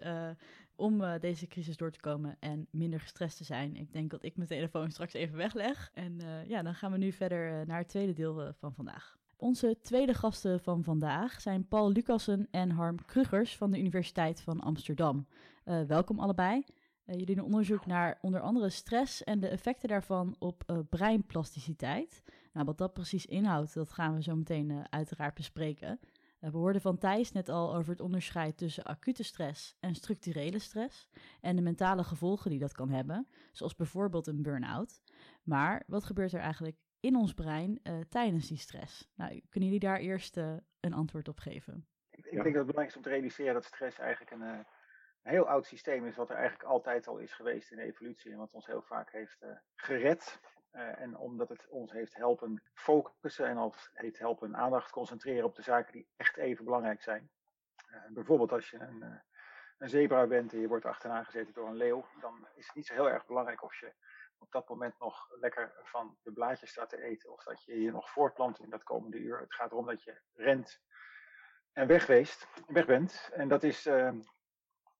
om deze crisis door te komen en minder gestrest te zijn. Ik denk dat ik mijn telefoon straks even wegleg. En ja, dan gaan we nu verder naar het tweede deel van vandaag. Onze tweede gasten van vandaag zijn Paul Lucassen en Harm Krugers van de Universiteit van Amsterdam. Eh, welkom allebei. Eh, jullie doen onderzoek naar onder andere stress en de effecten daarvan op eh, breinplasticiteit. Nou, wat dat precies inhoudt, dat gaan we zo meteen eh, uiteraard bespreken. We hoorden van Thijs net al over het onderscheid tussen acute stress en structurele stress en de mentale gevolgen die dat kan hebben, zoals bijvoorbeeld een burn-out. Maar wat gebeurt er eigenlijk in ons brein eh, tijdens die stress? Nou, kunnen jullie daar eerst eh, een antwoord op geven? Ik, ik denk dat het belangrijk is om te realiseren dat stress eigenlijk een, eh, een heel oud systeem is, wat er eigenlijk altijd al is geweest in de evolutie en wat ons heel vaak heeft eh, gered. Eh, en omdat het ons heeft helpen focussen en als heeft helpen aandacht concentreren op de zaken die echt even belangrijk zijn. Eh, bijvoorbeeld als je een, eh, een zebra bent en je wordt achterna gezeten door een leeuw, dan is het niet zo heel erg belangrijk of je op dat moment nog lekker van de blaadjes staat te eten of dat je je nog voortplant in dat komende uur. Het gaat erom dat je rent en weg, geweest, weg bent. En dat is, uh,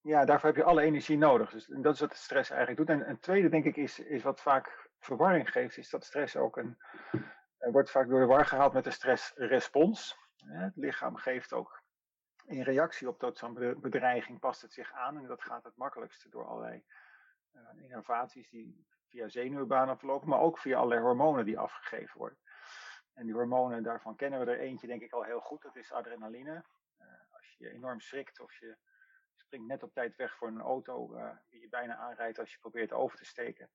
ja, daarvoor heb je alle energie nodig. Dus dat is wat stress eigenlijk doet. En een tweede, denk ik, is, is wat vaak verwarring geeft, is dat stress ook een, uh, wordt vaak door de war gehaald met de stressrespons. Het lichaam geeft ook in reactie op dat zo'n bedreiging past het zich aan. En dat gaat het makkelijkste door allerlei uh, innovaties die via zenuwbanen verlopen, maar ook via allerlei hormonen die afgegeven worden. En die hormonen, daarvan kennen we er eentje denk ik al heel goed, dat is adrenaline. Uh, als je enorm schrikt of je springt net op tijd weg voor een auto uh, die je bijna aanrijdt als je probeert over te steken,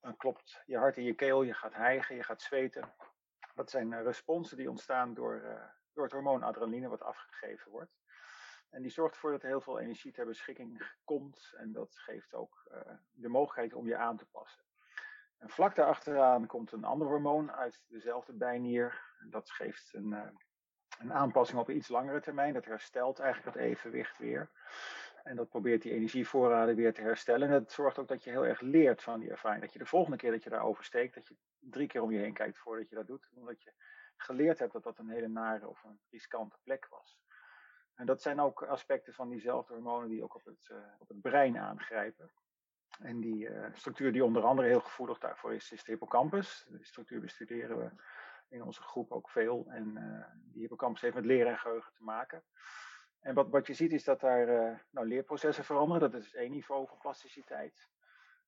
dan klopt je hart in je keel, je gaat hijgen, je gaat zweten. Dat zijn uh, responsen die ontstaan door, uh, door het hormoon adrenaline wat afgegeven wordt. En die zorgt ervoor dat heel veel energie ter beschikking komt en dat geeft ook de mogelijkheid om je aan te passen. En vlak daarachteraan komt een ander hormoon uit dezelfde bijnier. Dat geeft een, een, aanpassing op een iets langere termijn. Dat herstelt eigenlijk het evenwicht weer. En dat probeert die energievoorraden weer te herstellen. En dat zorgt ook dat je heel erg leert van die ervaring. Dat je de volgende keer dat je daar oversteekt, dat je drie keer om je heen kijkt voordat je dat doet. Omdat je geleerd hebt dat dat een hele nare of een riskante plek was. En dat zijn ook aspecten van diezelfde hormonen die ook op het, uh, op het brein aangrijpen. En die uh, structuur die onder andere heel gevoelig daarvoor is, is de hippocampus. Die structuur bestuderen we in onze groep ook veel. En uh, die hippocampus heeft met leren en geheugen te maken. En wat, wat je ziet is dat daar uh, nou, leerprocessen veranderen. Dat is één niveau van plasticiteit.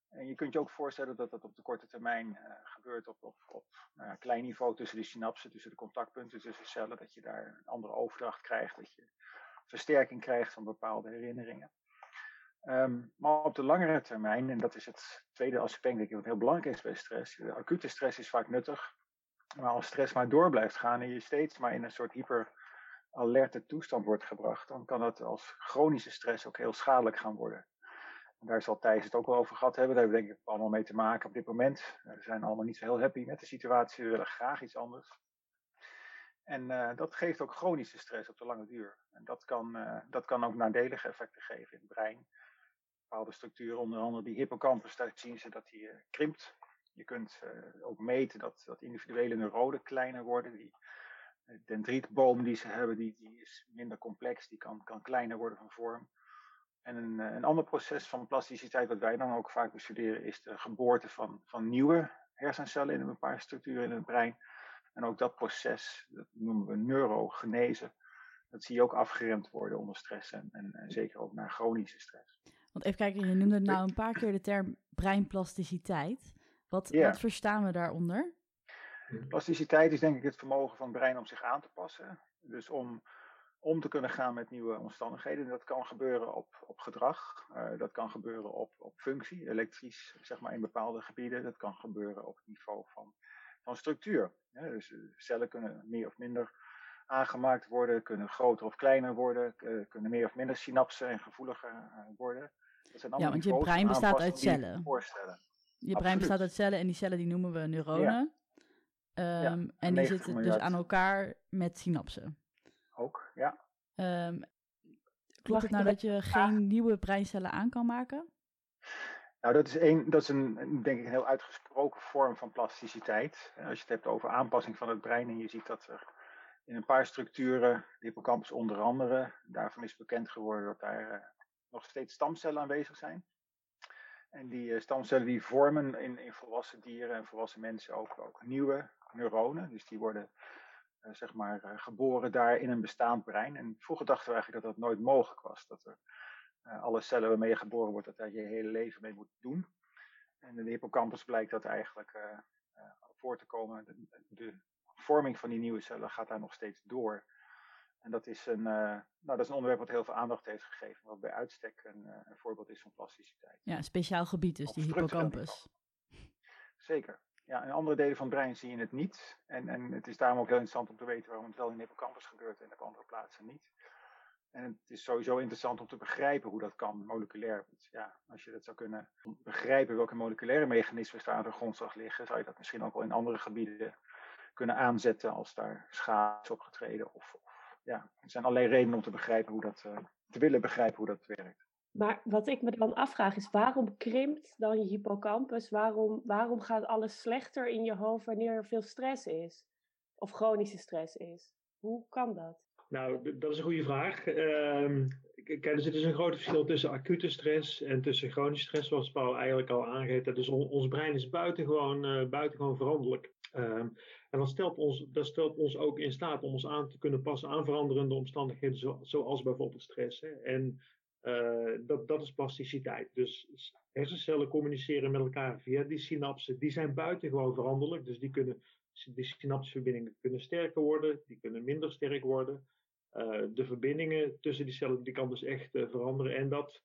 En je kunt je ook voorstellen dat dat op de korte termijn gebeurt op, op, op nou klein niveau tussen de synapsen, tussen de contactpunten tussen cellen. Dat je daar een andere overdracht krijgt, dat je versterking krijgt van bepaalde herinneringen. Um, maar op de langere termijn, en dat is het tweede aspect denk ik, wat heel belangrijk is bij stress. De acute stress is vaak nuttig, maar als stress maar door blijft gaan en je steeds maar in een soort hyperalerte toestand wordt gebracht, dan kan dat als chronische stress ook heel schadelijk gaan worden. En daar zal Thijs het ook wel over gehad hebben, daar hebben we denk ik allemaal mee te maken op dit moment. We zijn allemaal niet zo heel happy met de situatie, we willen graag iets anders. En uh, dat geeft ook chronische stress op de lange duur. En dat kan, uh, dat kan ook nadelige effecten geven in het brein bepaalde structuren, onder andere die hippocampus, daar zien ze dat die uh, krimpt. Je kunt ook meten dat, dat individuele neuronen kleiner worden. Die dendrietboom die ze hebben, die, die is minder complex, die kan, kan kleiner worden van vorm. En een, een ander proces van plasticiteit, wat wij dan ook vaak bestuderen, is de geboorte van, van nieuwe hersencellen in een bepaalde structuur in het brein. En ook dat proces, dat noemen we neurogenese, dat zie je ook afgeremd worden onder stress en, en, en zeker ook naar chronische stress. Want even kijken, je noemde nou een paar keer de term breinplasticiteit. Wat, wat verstaan we daaronder? Plasticiteit is denk ik het vermogen van het brein om zich aan te passen. Dus om om te kunnen gaan met nieuwe omstandigheden. Dat kan gebeuren op, op gedrag, uh, dat kan gebeuren op, op functie, elektrisch, zeg maar in bepaalde gebieden. Dat kan gebeuren op het niveau van, van structuur. Ja, dus cellen kunnen meer of minder aangemaakt worden, kunnen groter of kleiner worden, kunnen meer of minder synapsen en gevoeliger worden. Dat zijn ja, want je brein bestaat uit cellen. Je brein bestaat uit cellen en die cellen die noemen we neuronen. Ehm, en die zitten dus aan elkaar met synapsen. Ook, ja. Um, klopt het nou dat je geen nieuwe breincellen aan kan maken? Nou, dat is, een, dat is een, denk ik, een heel uitgesproken vorm van plasticiteit. Als je het hebt over aanpassing van het brein en je ziet dat er in een paar structuren, de hippocampus onder andere, daarvan is bekend geworden dat daar uh, nog steeds stamcellen aanwezig zijn. En die uh, stamcellen die vormen in, in volwassen dieren en volwassen mensen ook, ook nieuwe neuronen. Dus die worden uh, zeg maar geboren daar in een bestaand brein. En vroeger dachten we eigenlijk dat dat nooit mogelijk was. Dat er uh, alle cellen waarmee je geboren wordt, dat daar je hele leven mee moet doen. En in de hippocampus blijkt dat eigenlijk uh, voor te komen. De, de, vorming van die nieuwe cellen gaat daar nog steeds door. En dat is een, nou, dat is een onderwerp wat heel veel aandacht heeft gegeven, wat bij uitstek een, een voorbeeld is van plasticiteit. Ja, een speciaal gebied dus, die hippocampus. Zeker. Ja, in andere delen van het brein zie je het niet. En, en het is daarom ook heel interessant om te weten waarom het wel in hippocampus gebeurt en op andere plaatsen niet. En het is sowieso interessant om te begrijpen hoe dat kan, moleculair. Ja, als je dat zou kunnen begrijpen welke moleculaire mechanismen daar aan de grondslag liggen, zou je dat misschien ook wel in andere gebieden kunnen aanzetten als daar schade is opgetreden. Of, of, ja, er zijn allerlei redenen om te begrijpen hoe dat, uh, te willen begrijpen hoe dat werkt. Maar wat ik me dan afvraag is, waarom krimpt dan je hippocampus? Waarom, waarom gaat alles slechter in je hoofd wanneer er veel stress is? Of chronische stress is? Hoe kan dat? Nou, dat is een goede vraag. Uh, kijk, er zit dus een groot verschil tussen acute stress en tussen chronische stress, zoals Paul eigenlijk al aangeeft. Dus on, ons brein is buitengewoon, uh, buitengewoon veranderlijk. Um, en dat stelt, ons, dat stelt ons ook in staat om ons aan te kunnen passen aan veranderende omstandigheden, zo, zoals bijvoorbeeld stress. Hè. En uh, dat, dat is plasticiteit. Dus hersencellen communiceren met elkaar via die synapsen. Die zijn buitengewoon veranderlijk. Dus die kunnen, die synapsverbindingen kunnen sterker worden, die kunnen minder sterk worden. Uh, de verbindingen tussen die cellen, die kan dus echt uh, veranderen. En dat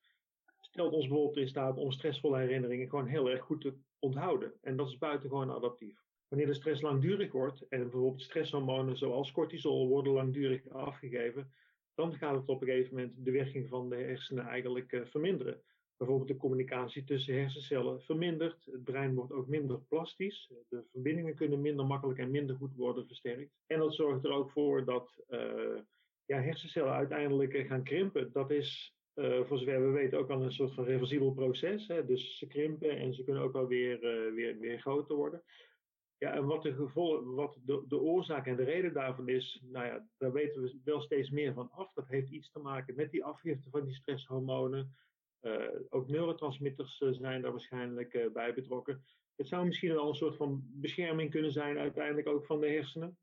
stelt ons bijvoorbeeld in staat om stressvolle herinneringen gewoon heel erg goed te onthouden. En dat is buitengewoon adaptief. Wanneer de stress langdurig wordt en bijvoorbeeld stresshormonen zoals cortisol worden langdurig afgegeven, dan gaat het op een gegeven moment de werking van de hersenen eigenlijk uh, verminderen. Bijvoorbeeld de communicatie tussen hersencellen vermindert. Het brein wordt ook minder plastisch. De verbindingen kunnen minder makkelijk en minder goed worden versterkt. En dat zorgt er ook voor dat uh, ja, hersencellen uiteindelijk eh, gaan krimpen. Dat is uh, voor zover we weten ook wel een soort van reversibel proces. Hè? Dus ze krimpen en ze kunnen ook wel weer, weer groter worden. Ja, en wat de, gevolgen, wat de, de oorzaak en de reden daarvan is, nou ja, daar weten we wel steeds meer van af. Dat heeft iets te maken met die afgifte van die stresshormonen. Uh, ook neurotransmitters uh, zijn daar waarschijnlijk uh, bij betrokken. Het zou misschien wel een soort van bescherming kunnen zijn, uiteindelijk ook van de hersenen.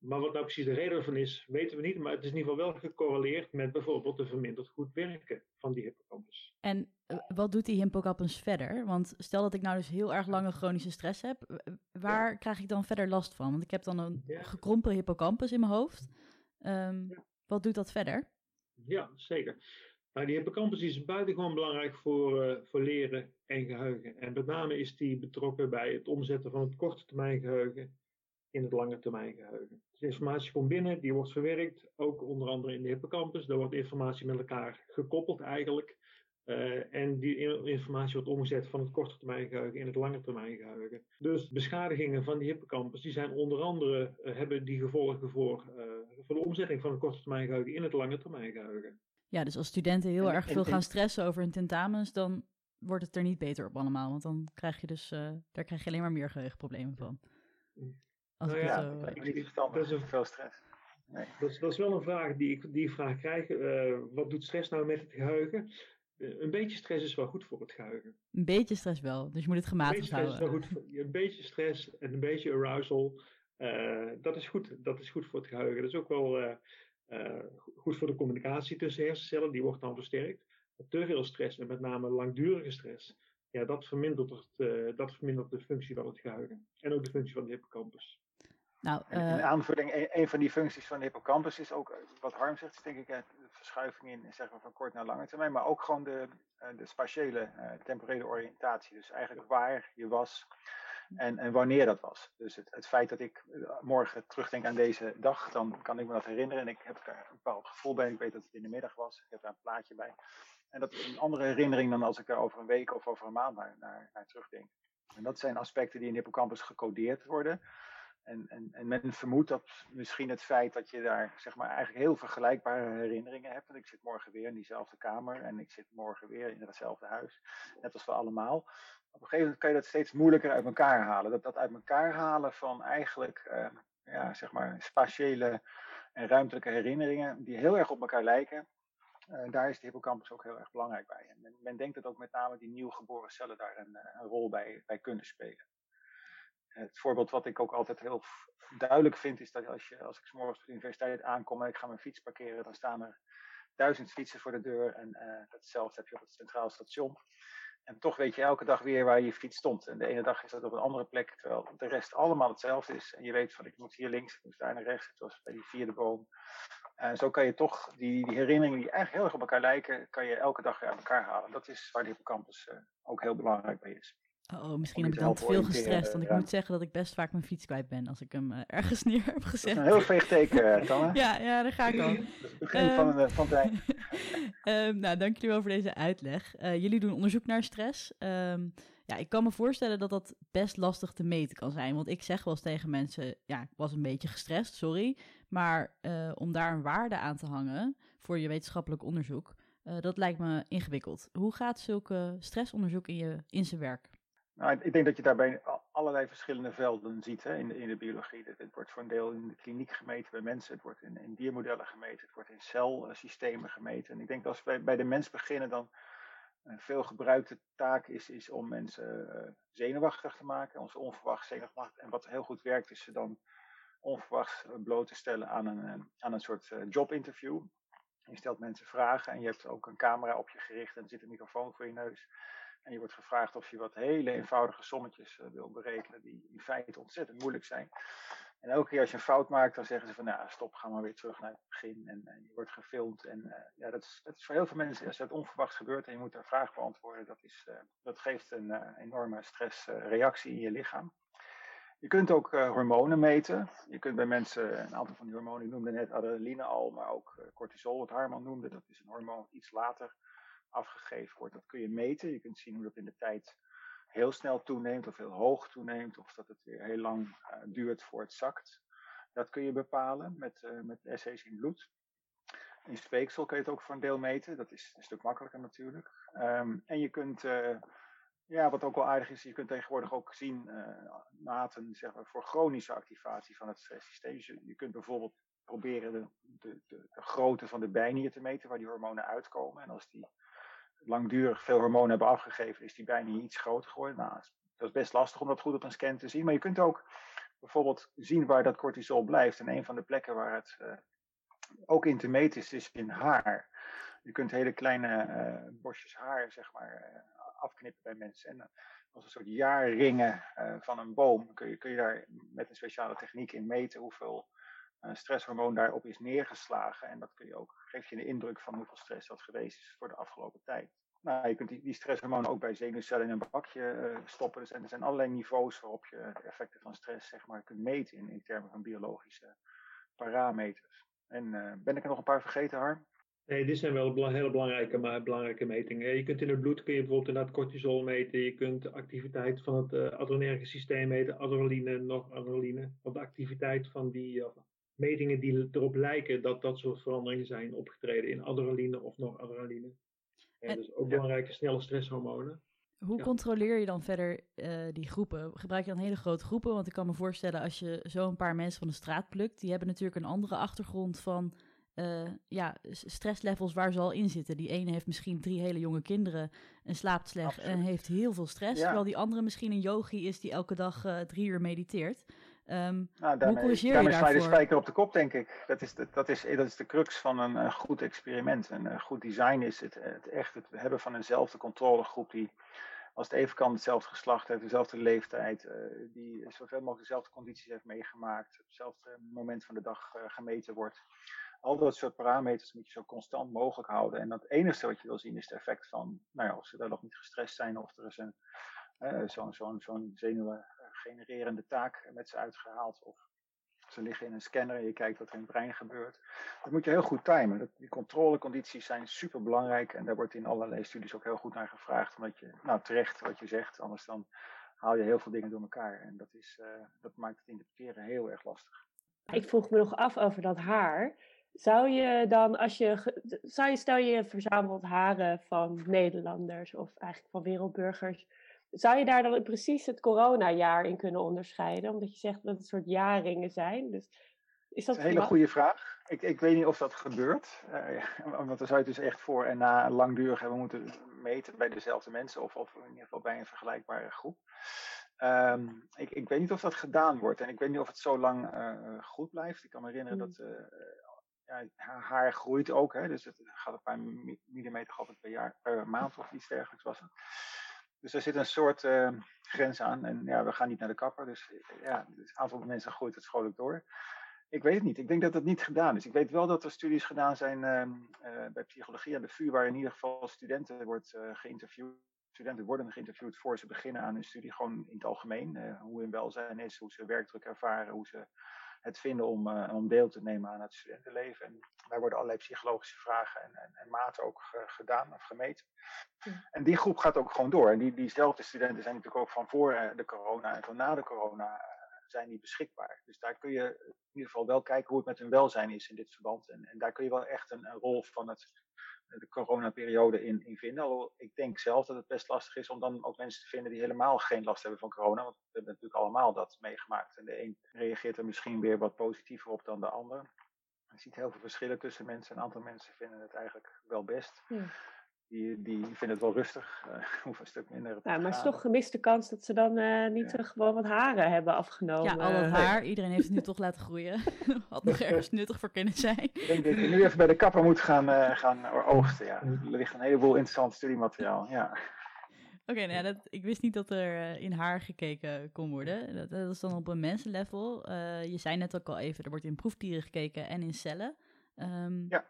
Ehm, maar wat nou precies de reden ervan is, weten we niet. Maar het is in ieder geval wel gecorreleerd met bijvoorbeeld de verminderd goed werken van die hippocampus. En eh, wat doet die hippocampus verder? Want stel dat ik nou dus heel erg lange chronische stress heb, waar ja. krijg ik dan verder last van? Want ik heb dan een ja. gekrompen hippocampus in mijn hoofd. Um, ja. Wat doet dat verder? Ja, zeker. Nou, die hippocampus is buitengewoon belangrijk voor, uh, voor leren en geheugen. En met name is die betrokken bij het omzetten van het korte termijn geheugen in het lange termijn geheugen. Dus informatie komt binnen, die wordt verwerkt, ook onder andere in de hippocampus. Daar wordt informatie met elkaar gekoppeld eigenlijk. Uh, en die informatie wordt omgezet van het korte termijn geheugen in het lange termijn geheugen. Dus beschadigingen van die hippocampus, die zijn onder andere, uh, hebben die gevolgen voor, uh, voor de omzetting van het korte termijn geheugen in het lange termijn geheugen. Ja, dus als studenten heel en, erg veel en, gaan stressen over hun tentamens, dan wordt het er niet beter op allemaal. Want dan krijg je dus, daar krijg je alleen maar meer geheugenproblemen van. Als nou ja, zo, ik, niet verstandig, dat is veel stress. Nee. Dat, is, dat is wel een vraag die ik die vraag krijg. Uh, wat doet stress nou met het geheugen? Uh, een beetje stress is wel goed voor het geheugen. Een beetje stress wel, dus je moet het gematigd houden. Is wel goed voor, een beetje stress en een beetje arousal, uh, dat, is goed, dat is goed voor het geheugen. Dat is ook wel goed voor de communicatie tussen hersencellen, die wordt dan versterkt. Te veel stress en met name langdurige stress, ja, dat vermindert, het, dat vermindert de functie van het geheugen. En ook de functie van de hippocampus. Nou, uh... In aanvulling, een, een, van die functies van de hippocampus is ook, eh, wat Harm zegt, is denk ik de verschuiving in zeg maar, van kort naar lange termijn, maar ook gewoon de, de spatiële, uh, temporele oriëntatie. Dus eigenlijk waar je was En, en wanneer dat was. Dus het, het feit dat ik eh, morgen terugdenk aan deze dag, dan kan ik me dat herinneren. En ik heb er een bepaald gevoel bij. Ik weet dat het in de middag was. Ik heb daar een plaatje bij. En dat is een andere herinnering dan als ik er over een week of over een maand naar, naar, naar terugdenk. En dat zijn aspecten die in hippocampus gecodeerd worden. En, en, en men vermoedt dat misschien het feit dat je daar zeg maar, eigenlijk heel vergelijkbare herinneringen hebt. Want ik zit morgen weer in diezelfde kamer en ik zit morgen weer in hetzelfde huis. Net als we allemaal. Op een gegeven moment kan je dat steeds moeilijker uit elkaar halen. Dat, dat uit elkaar halen van eigenlijk uh, ja, zeg maar spatiële en ruimtelijke herinneringen die heel erg op elkaar lijken. Uh, daar is de hippocampus ook heel erg belangrijk bij. En men, men denkt dat ook met name die nieuw geboren cellen daar een, eh, een rol bij, bij kunnen spelen het voorbeeld wat ik ook altijd heel duidelijk vind, is dat als, je, als ik morgens op de universiteit aankom en ik ga mijn fiets parkeren, dan staan er duizend fietsen voor de deur. En uh, hetzelfde heb je op het centraal station. En toch weet je elke dag weer waar je fiets stond. En de ene dag is dat op een andere plek, terwijl de rest allemaal hetzelfde is. En je weet van ik moet hier links, ik moet daar naar rechts. Het was bij die vierde boom. En zo kan je toch die, die herinneringen die eigenlijk heel erg op elkaar lijken, kan je elke dag weer uit elkaar halen. Dat is waar de hippocampus uh, ook heel belangrijk bij is. Oh, misschien heb ik dan te veel gestrest. Want ik moet zeggen dat ik best vaak mijn fiets kwijt ben als ik hem uh, ergens neer heb gezet. Dat is een heel veeg teken, eh, Tanne. ja, ja, daar ga ik al. Dat is het begin van, uh, van het um, nou, dank jullie wel voor deze uitleg. jullie doen onderzoek naar stress. Um, ja, ik kan me voorstellen dat dat best lastig te meten kan zijn. Want ik zeg wel eens tegen mensen, ja, ik was een beetje gestrest, sorry. Maar om daar een waarde aan te hangen voor je wetenschappelijk onderzoek, dat lijkt me ingewikkeld. Hoe gaat zulke stressonderzoek in, je, in zijn werk? Nou, ik denk dat je daarbij allerlei verschillende velden ziet hè, in, de, in de biologie. Het, wordt voor een deel in de kliniek gemeten bij mensen, het wordt in, in diermodellen gemeten, het wordt in celsystemen gemeten. En ik denk dat als we bij de mens beginnen, dan een veel gebruikte taak is, is om mensen uh, zenuwachtig te maken, ons onverwacht zenuwachtig. En wat heel goed werkt, is ze dan onverwachts bloot te stellen aan een, aan een soort jobinterview. Je stelt mensen vragen en je hebt ook een camera op je gericht en er zit een microfoon voor je neus. En je wordt gevraagd of je wat hele eenvoudige sommetjes uh, wil berekenen, die in feite ontzettend moeilijk zijn. En elke keer als je een fout maakt, dan zeggen ze van, nou stop, ga maar weer terug naar het begin. En, en je wordt gefilmd. En uh, ja, dat is, dat is voor heel veel mensen, als het onverwachts gebeurt en je moet daar vragen beantwoorden, dat, is, uh, dat geeft een enorme stressreactie in je lichaam. Je kunt ook hormonen meten. Je kunt bij mensen, een aantal van die hormonen, ik noemde net adrenaline al, maar ook cortisol, wat Harman noemde, dat is een hormoon dat iets later afgegeven wordt. Dat kun je meten. Je kunt zien hoe dat in de tijd heel snel toeneemt of heel hoog toeneemt. Of dat het weer heel lang uh, duurt voor het zakt. Dat kun je bepalen met, uh, met essays in bloed. In speeksel kun je het ook voor een deel meten. Dat is een stuk makkelijker natuurlijk. Um, en je kunt, uh, ja, wat ook wel aardig is, je kunt tegenwoordig ook zien maten zeg maar, voor chronische activatie van het stresssysteem. Dus je, je kunt bijvoorbeeld proberen de, de, de, de grootte van de bijnier te meten waar die hormonen uitkomen. En als die langdurig veel hormonen hebben afgegeven, is die bijna iets groter geworden. Nou, dat is best lastig om dat goed op een scan te zien. Maar je kunt ook bijvoorbeeld zien waar dat cortisol blijft. En een van de plekken waar het uh, ook in te meten is, is in haar. Je kunt hele kleine uh, bosjes haar, zeg maar, uh, afknippen bij mensen. En als een soort jaarringen van een boom kun je, kun je daar met een speciale techniek in meten hoeveel stresshormoon daarop is neergeslagen. En dat kun je ook, geeft je een indruk van hoeveel stress dat geweest is voor de afgelopen tijd. Nou, je kunt die, die stresshormonen ook bij zenuwcellen in een bakje uh, stoppen. Dus, en er zijn allerlei niveaus waarop je de effecten van stress zeg maar, kunt meten in, in termen van biologische parameters. En uh, ben ik er nog een paar vergeten, Harm? Nee, dit zijn wel hele belangrijke, maar belangrijke metingen. Je kunt in het bloed kun je bijvoorbeeld inderdaad cortisol meten. Je kunt activiteit van het adrenerge systeem meten, adrenaline, nog adrenaline. Of de activiteit van die, metingen die erop lijken dat dat soort veranderingen zijn opgetreden in adrenaline of nog adrenaline. En, dus ook belangrijke snelle stresshormonen. Hoe ja. controleer je dan verder uh, die groepen? Gebruik je dan hele grote groepen? Want ik kan me voorstellen, als je zo een paar mensen van de straat plukt, die hebben natuurlijk een andere achtergrond van uh, ja, stresslevels waar ze al in zitten. Die ene heeft misschien drie hele jonge kinderen en slaapt slecht Absoluut. en heeft heel veel stress. Ja. Terwijl die andere misschien een yogi is die elke dag uh, drie uur mediteert. Um, nou, daarmee, hoe corrigeer daarmee je je de spijker op de kop, denk ik. Dat is de, dat is, dat is de crux van een, een goed experiment. Een, een, goed design is het, het echt het hebben van eenzelfde controlegroep die, als het even kan, hetzelfde geslacht heeft, dezelfde leeftijd, uh, die zoveel mogelijk dezelfde condities heeft meegemaakt, op hetzelfde moment van de dag uh, gemeten wordt. Al dat soort parameters moet je zo constant mogelijk houden. En het enige wat je wil zien is het effect van, nou ja, of ze daar nog niet gestrest zijn of er is een, uh, zo'n zo zo zenuwen genererende taak met ze uitgehaald. Of ze liggen in een scanner en je kijkt wat er in het brein gebeurt. Dat moet je heel goed timen. die controlecondities zijn super belangrijk en daar wordt in allerlei studies ook heel goed naar gevraagd. Omdat je, nou terecht wat je zegt, anders dan haal je heel veel dingen door elkaar. En dat, is, uh, dat maakt het interpreteren heel erg lastig. Ik vroeg me nog af over dat haar. Zou je dan, als je, zou je, stel je verzamelt haren van Nederlanders of eigenlijk van wereldburgers, zou je daar dan precies het coronajaar in kunnen onderscheiden? Omdat je zegt dat het een soort jaringen zijn. Dus is dat, dat is een hele goede vraag. Ik, ik weet niet of dat gebeurt. Uh, want dan zou je dus echt voor en na langdurig hebben moeten meten bij dezelfde mensen. Of, of in ieder geval bij een vergelijkbare groep. Um, ik, ik, weet niet of dat gedaan wordt. En ik weet niet of het zo lang uh, goed blijft. Ik kan me herinneren mm. dat ja, haar groeit ook. Hè, dus het gaat een paar millimeter per, jaar, per maand of iets dergelijks was het. Dus er zit een soort uh, grens aan. En ja, we gaan niet naar de kapper. Dus ja, het aantal mensen groeit het schoonlijk door. Ik weet het niet. Ik denk dat het niet gedaan is. Ik weet wel dat er studies gedaan zijn uh, bij psychologie aan de VU, waar in ieder geval studenten wordt uh, geïnterviewd. Studenten worden geïnterviewd voor ze beginnen aan hun studie, gewoon in het algemeen. hoe hun welzijn is, hoe ze werkdruk ervaren, hoe ze het vinden om, uh, om deel te nemen aan het studentenleven. En daar worden allerlei psychologische vragen en, en, en maten ook gedaan of gemeten. En die groep gaat ook gewoon door. En die, diezelfde studenten zijn natuurlijk ook van voor eh, de corona en van na de corona eh, zijn die beschikbaar. Dus daar kun je in ieder geval wel kijken hoe het met hun welzijn is in dit verband. En, en daar kun je wel echt een, rol van het de coronaperiode in, in vinden. Alhoewel ik denk zelf dat het best lastig is om dan ook mensen te vinden die helemaal geen last hebben van corona. Want we hebben natuurlijk allemaal dat meegemaakt. En de een reageert er misschien weer wat positiever op dan de ander. Je ziet heel veel verschillen tussen mensen. Een aantal mensen vinden het eigenlijk wel best. Ja die, die vinden het wel rustig. Uh, hoeven een stuk minder. Ja, maar het is toch gemiste kans dat ze dan uh, niet ja. gewoon wat haren hebben afgenomen. Ja, al dat haar. Iedereen heeft het nu toch laten groeien. Had nog ergens nuttig voor kunnen zijn. Ik denk dat je nu even bij de kapper moet gaan, uh, gaan oogsten. Ja. Er ligt een heleboel interessant studiemateriaal. Ja. Oké, okay, nou ja, ik wist niet dat er in haar gekeken kon worden. Dat, dat is dan op een mensenlevel. je zei net ook al even, er wordt in proefdieren gekeken en in cellen. Um, ja.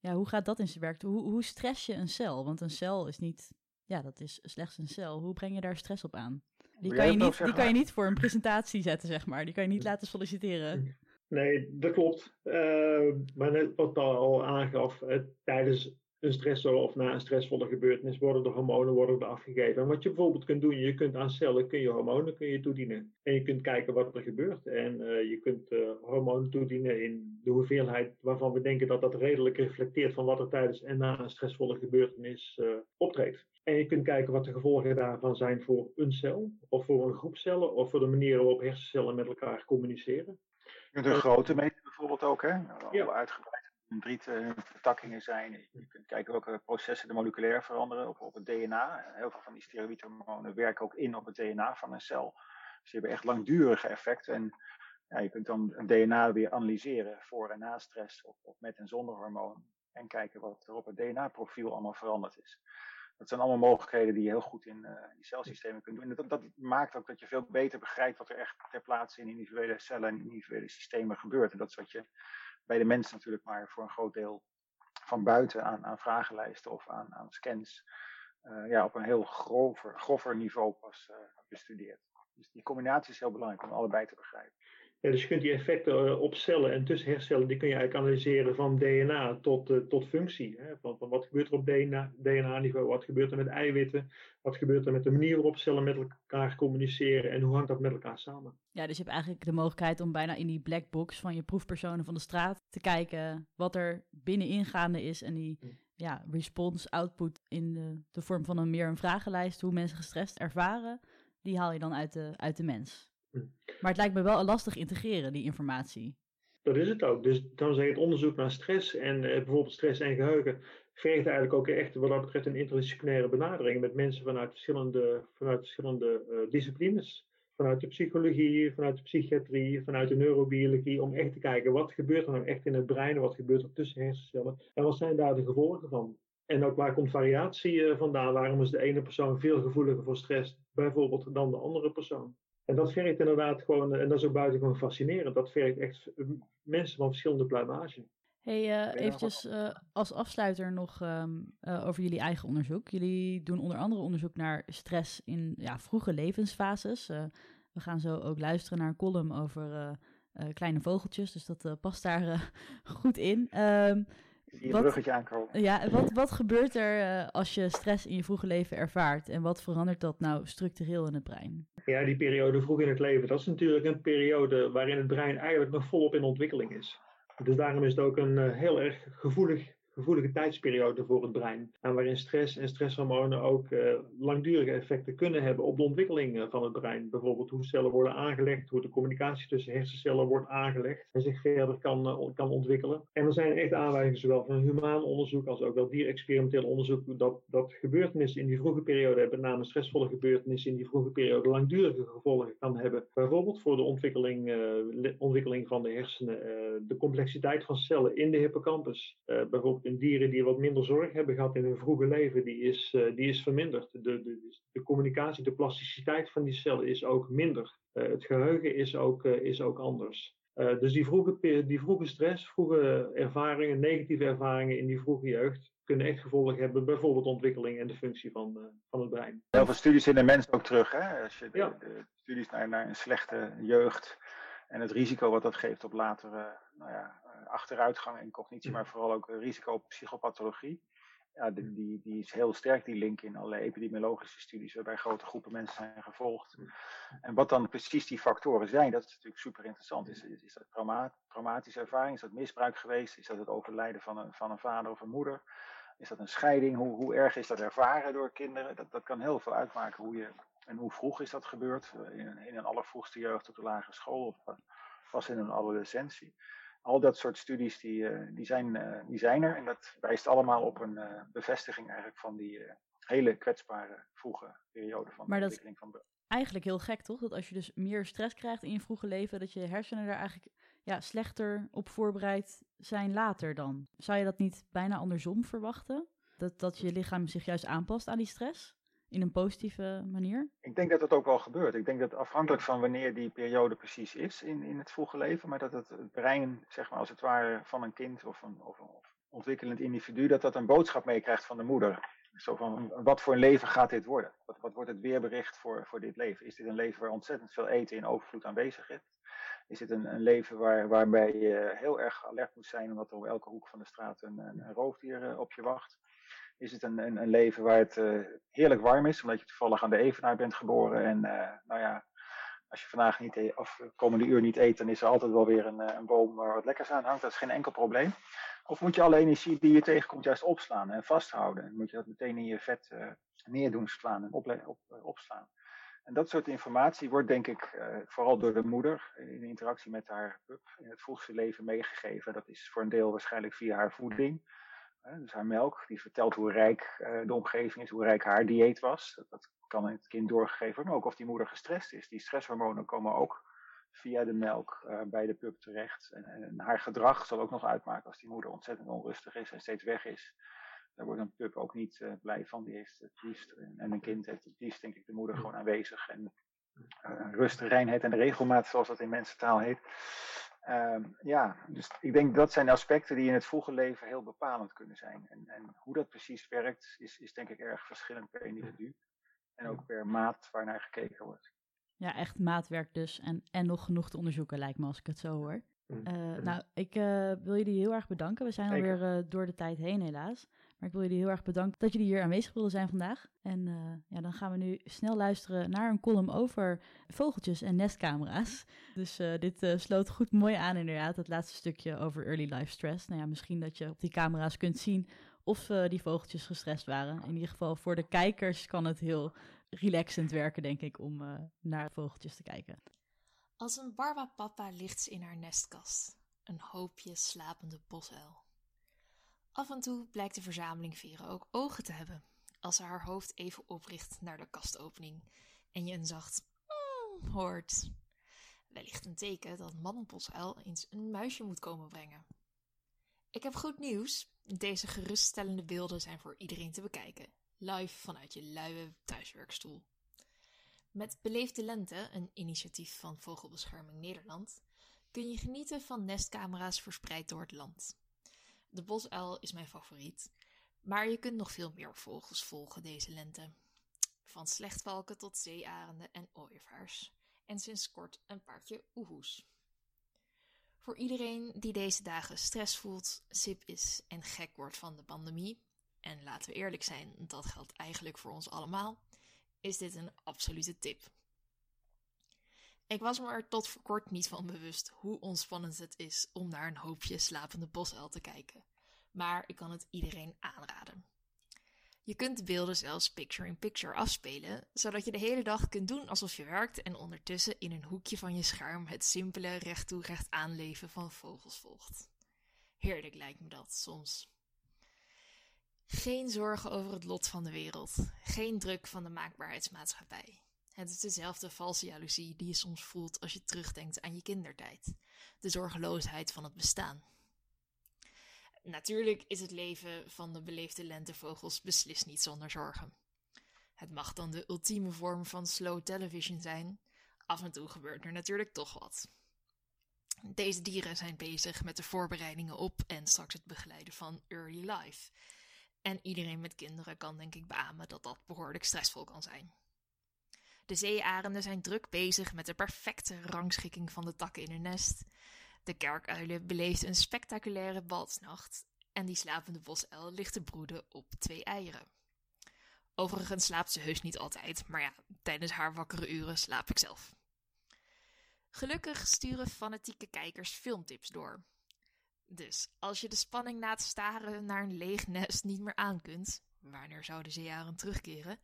Ja, hoe gaat dat in zijn werk? Hoe, hoe stress je een cel? Want een cel is niet, ja, dat is slechts een cel. Hoe breng je daar stress op aan? Die kan, je niet, die kan je niet voor een presentatie zetten, zeg maar. Die kan je niet laten solliciteren. Nee, dat klopt. Uh, maar net wat al aangaf, uh, tijdens een stressor of na een stressvolle gebeurtenis worden de hormonen worden er afgegeven. En wat je bijvoorbeeld kunt doen, je kunt aan cellen kun je hormonen kun je toedienen. En je kunt kijken wat er gebeurt. En uh, je kunt uh, hormonen toedienen in de hoeveelheid waarvan we denken dat dat redelijk reflecteert van wat er tijdens en na een stressvolle gebeurtenis uh, optreedt. En je kunt kijken wat de gevolgen daarvan zijn voor een cel, of voor een groep cellen, of voor de manier waarop hersencellen met elkaar communiceren. Je kunt een grote meten bijvoorbeeld ook, hè? Ja. Uitgebreid vertakkingen zijn. Je kunt kijken welke processen de moleculair veranderen op, op het DNA. Heel veel van die steroïdhormonen werken ook in op het DNA van een cel. Dus je hebben echt langdurige effecten. En ja, je kunt dan een DNA weer analyseren voor en na stress of, met en zonder hormoon. En kijken wat er op het DNA-profiel allemaal veranderd is. Dat zijn allemaal mogelijkheden die je heel goed in die celsystemen kunt doen. En dat, dat, maakt ook dat je veel beter begrijpt wat er echt ter plaatse in individuele cellen en individuele systemen gebeurt. En dat is wat je bij de mensen natuurlijk maar voor een groot deel van buiten aan, aan vragenlijsten of aan, aan scans uh, ja, op een heel grover, grover niveau pas uh, bestudeerd. Dus die combinatie is heel belangrijk om allebei te begrijpen. Ja, dus je kunt die effecten eh, op cellen en tussen hersencellen, die kun je eigenlijk analyseren van DNA tot, uh, tot functie. Hè? Van, van, wat gebeurt er op DNA-niveau, wat gebeurt er met eiwitten, wat gebeurt er met de manier waarop cellen met elkaar communiceren en hoe hangt dat met elkaar samen. Ja, dus je hebt eigenlijk de mogelijkheid om bijna in die black box van je proefpersonen van de straat te kijken wat er binnenin gaande is en die hm. ja, response output in de, de vorm van een meer een vragenlijst, hoe mensen gestrest ervaren, die haal je dan uit de, uit de mens. Maar het lijkt me wel lastig integreren, die informatie. Dat is het ook. Dus dan zeg het onderzoek naar stress en eh, bijvoorbeeld stress en geheugen vergt eigenlijk ook echt wat dat betreft een interdisciplinaire benadering met mensen vanuit verschillende, vanuit verschillende uh, disciplines. Vanuit de psychologie, vanuit de psychiatrie, vanuit de neurobiologie, om echt te kijken wat gebeurt er nou echt in het brein en wat gebeurt er tussen hersencellen en wat zijn daar de gevolgen van. En ook waar komt variatie uh, vandaan? Waarom is de ene persoon veel gevoeliger voor stress bijvoorbeeld dan de andere persoon? En dat vergt inderdaad gewoon, en dat is ook buitengewoon fascinerend, dat vergt echt mensen van verschillende pluimage. Hey, uh, eventjes uh, als afsluiter nog um, uh, over jullie eigen onderzoek. Jullie doen onder andere onderzoek naar stress in ja, vroege levensfases. We gaan zo ook luisteren naar een column over kleine vogeltjes, dus dat past daar goed in. Um, Zie je een bruggetje aankomen. Ja, wat, wat gebeurt er als je stress in je vroege leven ervaart? En wat verandert dat nou structureel in het brein? Ja, die periode vroeg in het leven, dat is natuurlijk een periode waarin het brein eigenlijk nog volop in ontwikkeling is. Dus daarom is het ook een heel erg gevoelig gevoelige tijdsperiode voor het brein. En waarin stress en stresshormonen ook uh, langdurige effecten kunnen hebben op de ontwikkeling eh, van het brein. Bijvoorbeeld hoe cellen worden aangelegd, hoe de communicatie tussen hersencellen wordt aangelegd en zich verder kan, uh, kan ontwikkelen. En er zijn echt aanwijzingen, zowel van humaan onderzoek als ook wel dierexperimenteel onderzoek, dat, dat gebeurtenissen in die vroege periode, met name stressvolle gebeurtenissen in die vroege periode, langdurige gevolgen kan hebben. Bijvoorbeeld voor de ontwikkeling, ontwikkeling van de hersenen, de complexiteit van cellen in de hippocampus. bijvoorbeeld dieren die wat minder zorg hebben gehad in hun vroege leven, die is, uh, die is verminderd. De, de, de communicatie, de plasticiteit van die cellen is ook minder. Uh, het geheugen is ook, uh, is ook anders. dus die vroege, die vroege stress, vroege ervaringen, negatieve ervaringen in die vroege jeugd, kunnen echt gevolgen hebben, bijvoorbeeld ontwikkeling en de functie van, van het brein. Heel veel studies in de mens ook terug, hè? Als je de, ja. de studies naar, naar een slechte jeugd en het risico wat dat geeft op latere nou ja, achteruitgang in cognitie, maar vooral ook risico op psychopathologie. Ja, die, die, die is heel sterk, die link in allerlei epidemiologische studies, waarbij grote groepen mensen zijn gevolgd. En wat dan precies die factoren zijn, dat is natuurlijk super interessant. Is, is, dat trauma, traumatische ervaring? Is dat misbruik geweest? Is dat het overlijden van een, van een vader of een moeder? Is dat een scheiding? Hoe, hoe erg is dat ervaren door kinderen? Dat, dat kan heel veel uitmaken hoe je, en hoe vroeg is dat gebeurd? In, in een allervroegste jeugd op de lagere school of pas in een adolescentie al dat soort studies die, eh, die, zijn, eh, die zijn er. En dat wijst allemaal op een eh, bevestiging eigenlijk van die hele kwetsbare vroege periode van de ontwikkeling van de eigenlijk heel gek, toch? Dat als je dus meer stress krijgt in je vroege leven, dat je hersenen er eigenlijk ja, slechter op voorbereid zijn later dan. Zou je dat niet bijna andersom verwachten? Dat, dat je lichaam zich juist aanpast aan die stress? In een positieve manier? Ik denk dat dat ook wel gebeurt. Ik denk dat afhankelijk van wanneer die periode precies is in, in het vroege leven, maar dat het, brein, zeg maar als het ware, van een kind of een, of ontwikkelend individu, dat dat een boodschap meekrijgt van de moeder. Zo van, wat voor een leven gaat dit worden? Wat, wat wordt het weerbericht voor, voor dit leven? Is dit een leven waar ontzettend veel eten in overvloed aanwezig is? Is dit een, een leven waar, waarbij je heel erg alert moet zijn omdat er op elke hoek van de straat een, een roofdier eh, op je wacht? Is het een, een, een leven waar het uh, heerlijk warm is, omdat je toevallig aan de Evenaar bent geboren. En uh, nou ja, als je vandaag niet eet, of komende uur niet eet, dan is er altijd wel weer een, eh, een boom waar wat lekkers aan hangt. Dat is geen enkel probleem. Of moet je alle energie die je tegenkomt juist opslaan en vasthouden? En moet je dat meteen in je vet neerdoen slaan en op, op, opslaan? En dat soort informatie wordt denk ik vooral door de moeder in interactie met haar pup in het vroegste leven meegegeven. Dat is voor een deel waarschijnlijk via haar voeding. Dus haar melk, die vertelt hoe rijk eh, de omgeving is, hoe rijk haar dieet was. Dat, kan het kind doorgegeven worden, maar ook of die moeder gestrest is. Die stresshormonen komen ook via de melk uh, bij de pup terecht. En, en, haar gedrag zal ook nog uitmaken als die moeder ontzettend onrustig is en steeds weg is. Daar wordt een pup ook niet uh, blij van. Die heeft het liefst, en een kind heeft het liefst, denk ik, de moeder gewoon aanwezig. En uh, rust, reinheid en regelmaat, zoals dat in mensentaal heet. Ehm, ja, dus ik denk dat zijn aspecten die in het vroege leven heel bepalend kunnen zijn. En, en hoe dat precies werkt, is, is denk ik erg verschillend per individu. En ook per maat waarnaar gekeken wordt. Ja, echt maatwerk dus. En, en nog genoeg te onderzoeken, lijkt me als ik het zo hoor. Uh, nou, ik uh, wil jullie heel erg bedanken. We zijn Zeker. alweer uh, door de tijd heen, helaas. Maar ik wil jullie heel erg bedanken dat jullie hier aanwezig wilden zijn vandaag. En ja, dan gaan we nu snel luisteren naar een column over vogeltjes en nestcamera's. Dus dit sloot goed mooi aan, inderdaad. Het laatste stukje over early life stress. Nou ja, misschien dat je op die camera's kunt zien of die vogeltjes gestrest waren. In ieder geval voor de kijkers kan het heel relaxend werken, denk ik, om naar vogeltjes te kijken. Als een barbapapa ligt ze in haar nestkast, een hoopje slapende bosuil. Af en toe blijkt de verzameling veren ook ogen te hebben, als ze haar hoofd even opricht naar de kastopening en je een zacht mm hoort. Wellicht een teken dat mannenbosuil eens een muisje moet komen brengen. Ik heb goed nieuws. Deze geruststellende beelden zijn voor iedereen te bekijken, live vanuit je luie thuiswerkstoel. Met Beleefde Lente, een initiatief van Vogelbescherming Nederland, kun je genieten van nestcamera's verspreid door het land. De bosuil is mijn favoriet, maar je kunt nog veel meer vogels volgen deze lente. Van slechtvalken tot zeearenden en ooievaars. en sinds kort een paardje oehoes. Voor iedereen die deze dagen stress voelt, sip is en gek wordt van de pandemie, en laten we eerlijk zijn, dat geldt eigenlijk voor ons allemaal, is dit een absolute tip. Ik was me er tot voor kort niet van bewust hoe ontspannend het is om naar een hoopje slapende bosuil te kijken, maar ik kan het iedereen aanraden. Je kunt de beelden zelfs picture-in-picture afspelen, zodat je de hele dag kunt doen alsof je werkt en ondertussen in een hoekje van je scherm het simpele recht toe recht aanleven van vogels volgt. Heerlijk lijkt me dat soms. Geen zorgen over het lot van de wereld, geen druk van de maakbaarheidsmaatschappij. Het is dezelfde valse jaloezie die je soms voelt als je terugdenkt aan je kindertijd, de zorgeloosheid van het bestaan. Natuurlijk is het leven van de beleefde lentevogels beslist niet zonder zorgen. Het mag dan de ultieme vorm van slow television zijn. Af en toe gebeurt er natuurlijk toch wat. Deze dieren zijn bezig met de voorbereidingen op en straks het begeleiden van early life. En iedereen met kinderen kan denk ik beamen dat dat behoorlijk stressvol kan zijn. De zeearenden zijn druk bezig met de perfecte rangschikking van de takken in hun nest. De kerkuilen beleeft een spectaculaire balsnacht en die slapende bosuil ligt te broeden op twee eieren. Overigens slaapt ze heus niet altijd, maar ja, tijdens haar wakkere uren slaap ik zelf. Gelukkig sturen fanatieke kijkers filmtips door. Dus als je de spanning na het staren naar een leeg nest niet meer aan kunt, wanneer zou de zeearend terugkeren,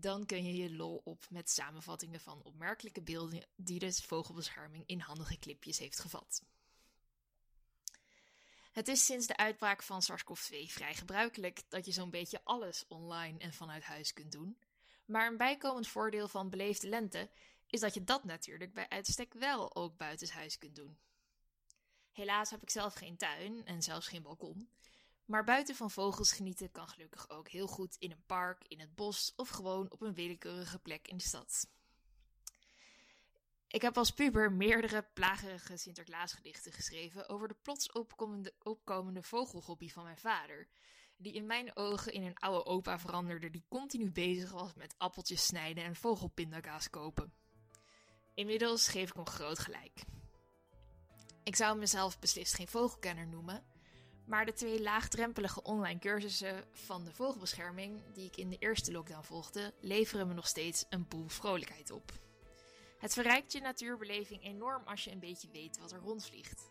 dan kun je je lol op met samenvattingen van opmerkelijke beelden die de vogelbescherming in handige clipjes heeft gevat. Het is sinds de uitbraak van SARS-CoV-2 vrij gebruikelijk dat je zo'n beetje alles online en vanuit huis kunt doen. Maar een bijkomend voordeel van beleefde lente is dat je dat natuurlijk bij uitstek wel ook buitenshuis kunt doen. Helaas heb ik zelf geen tuin en zelfs geen balkon, maar buiten van vogels genieten kan gelukkig ook heel goed in een park, in het bos of gewoon op een willekeurige plek in de stad. Ik heb als puber meerdere plagerige Sinterklaasgedichten geschreven over de plots opkomende, opkomende vogelhobby van mijn vader, die in mijn ogen in een oude opa veranderde die continu bezig was met appeltjes snijden en vogelpindakaas kopen. Inmiddels geef ik hem groot gelijk. Ik zou mezelf beslist geen vogelkenner noemen, maar de twee laagdrempelige online cursussen van de vogelbescherming die ik in de eerste lockdown volgde, leveren me nog steeds een boel vrolijkheid op. Het verrijkt je natuurbeleving enorm als je een beetje weet wat er rondvliegt.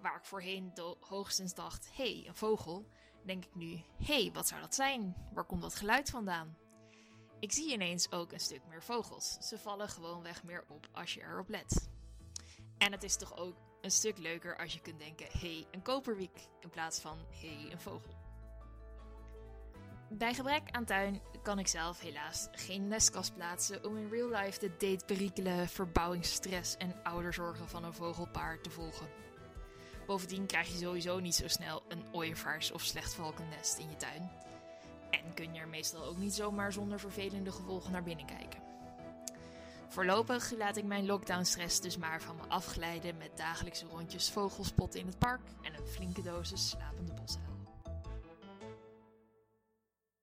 Waar ik voorheen hoogstens dacht, hé, hey, een vogel, denk ik nu, hé, hey, wat zou dat zijn? Waar komt dat geluid vandaan? Ik zie ineens ook een stuk meer vogels. Ze vallen gewoonweg meer op als je erop let. En het is toch ook een stuk leuker als je kunt denken: hey, een koperwiek in plaats van hey, een vogel. Bij gebrek aan tuin kan ik zelf helaas geen nestkast plaatsen om in real life de dateperikelen, verbouwingsstress en ouderzorgen van een vogelpaar te volgen. Bovendien krijg je sowieso niet zo snel een ooievaars of slechtvalkennest in je tuin. En kun je er meestal ook niet zomaar zonder vervelende gevolgen naar binnen kijken. Voorlopig laat ik mijn lockdown-stress dus maar van me afglijden met dagelijkse rondjes vogelspotten in het park en een flinke dosis slapende bossen.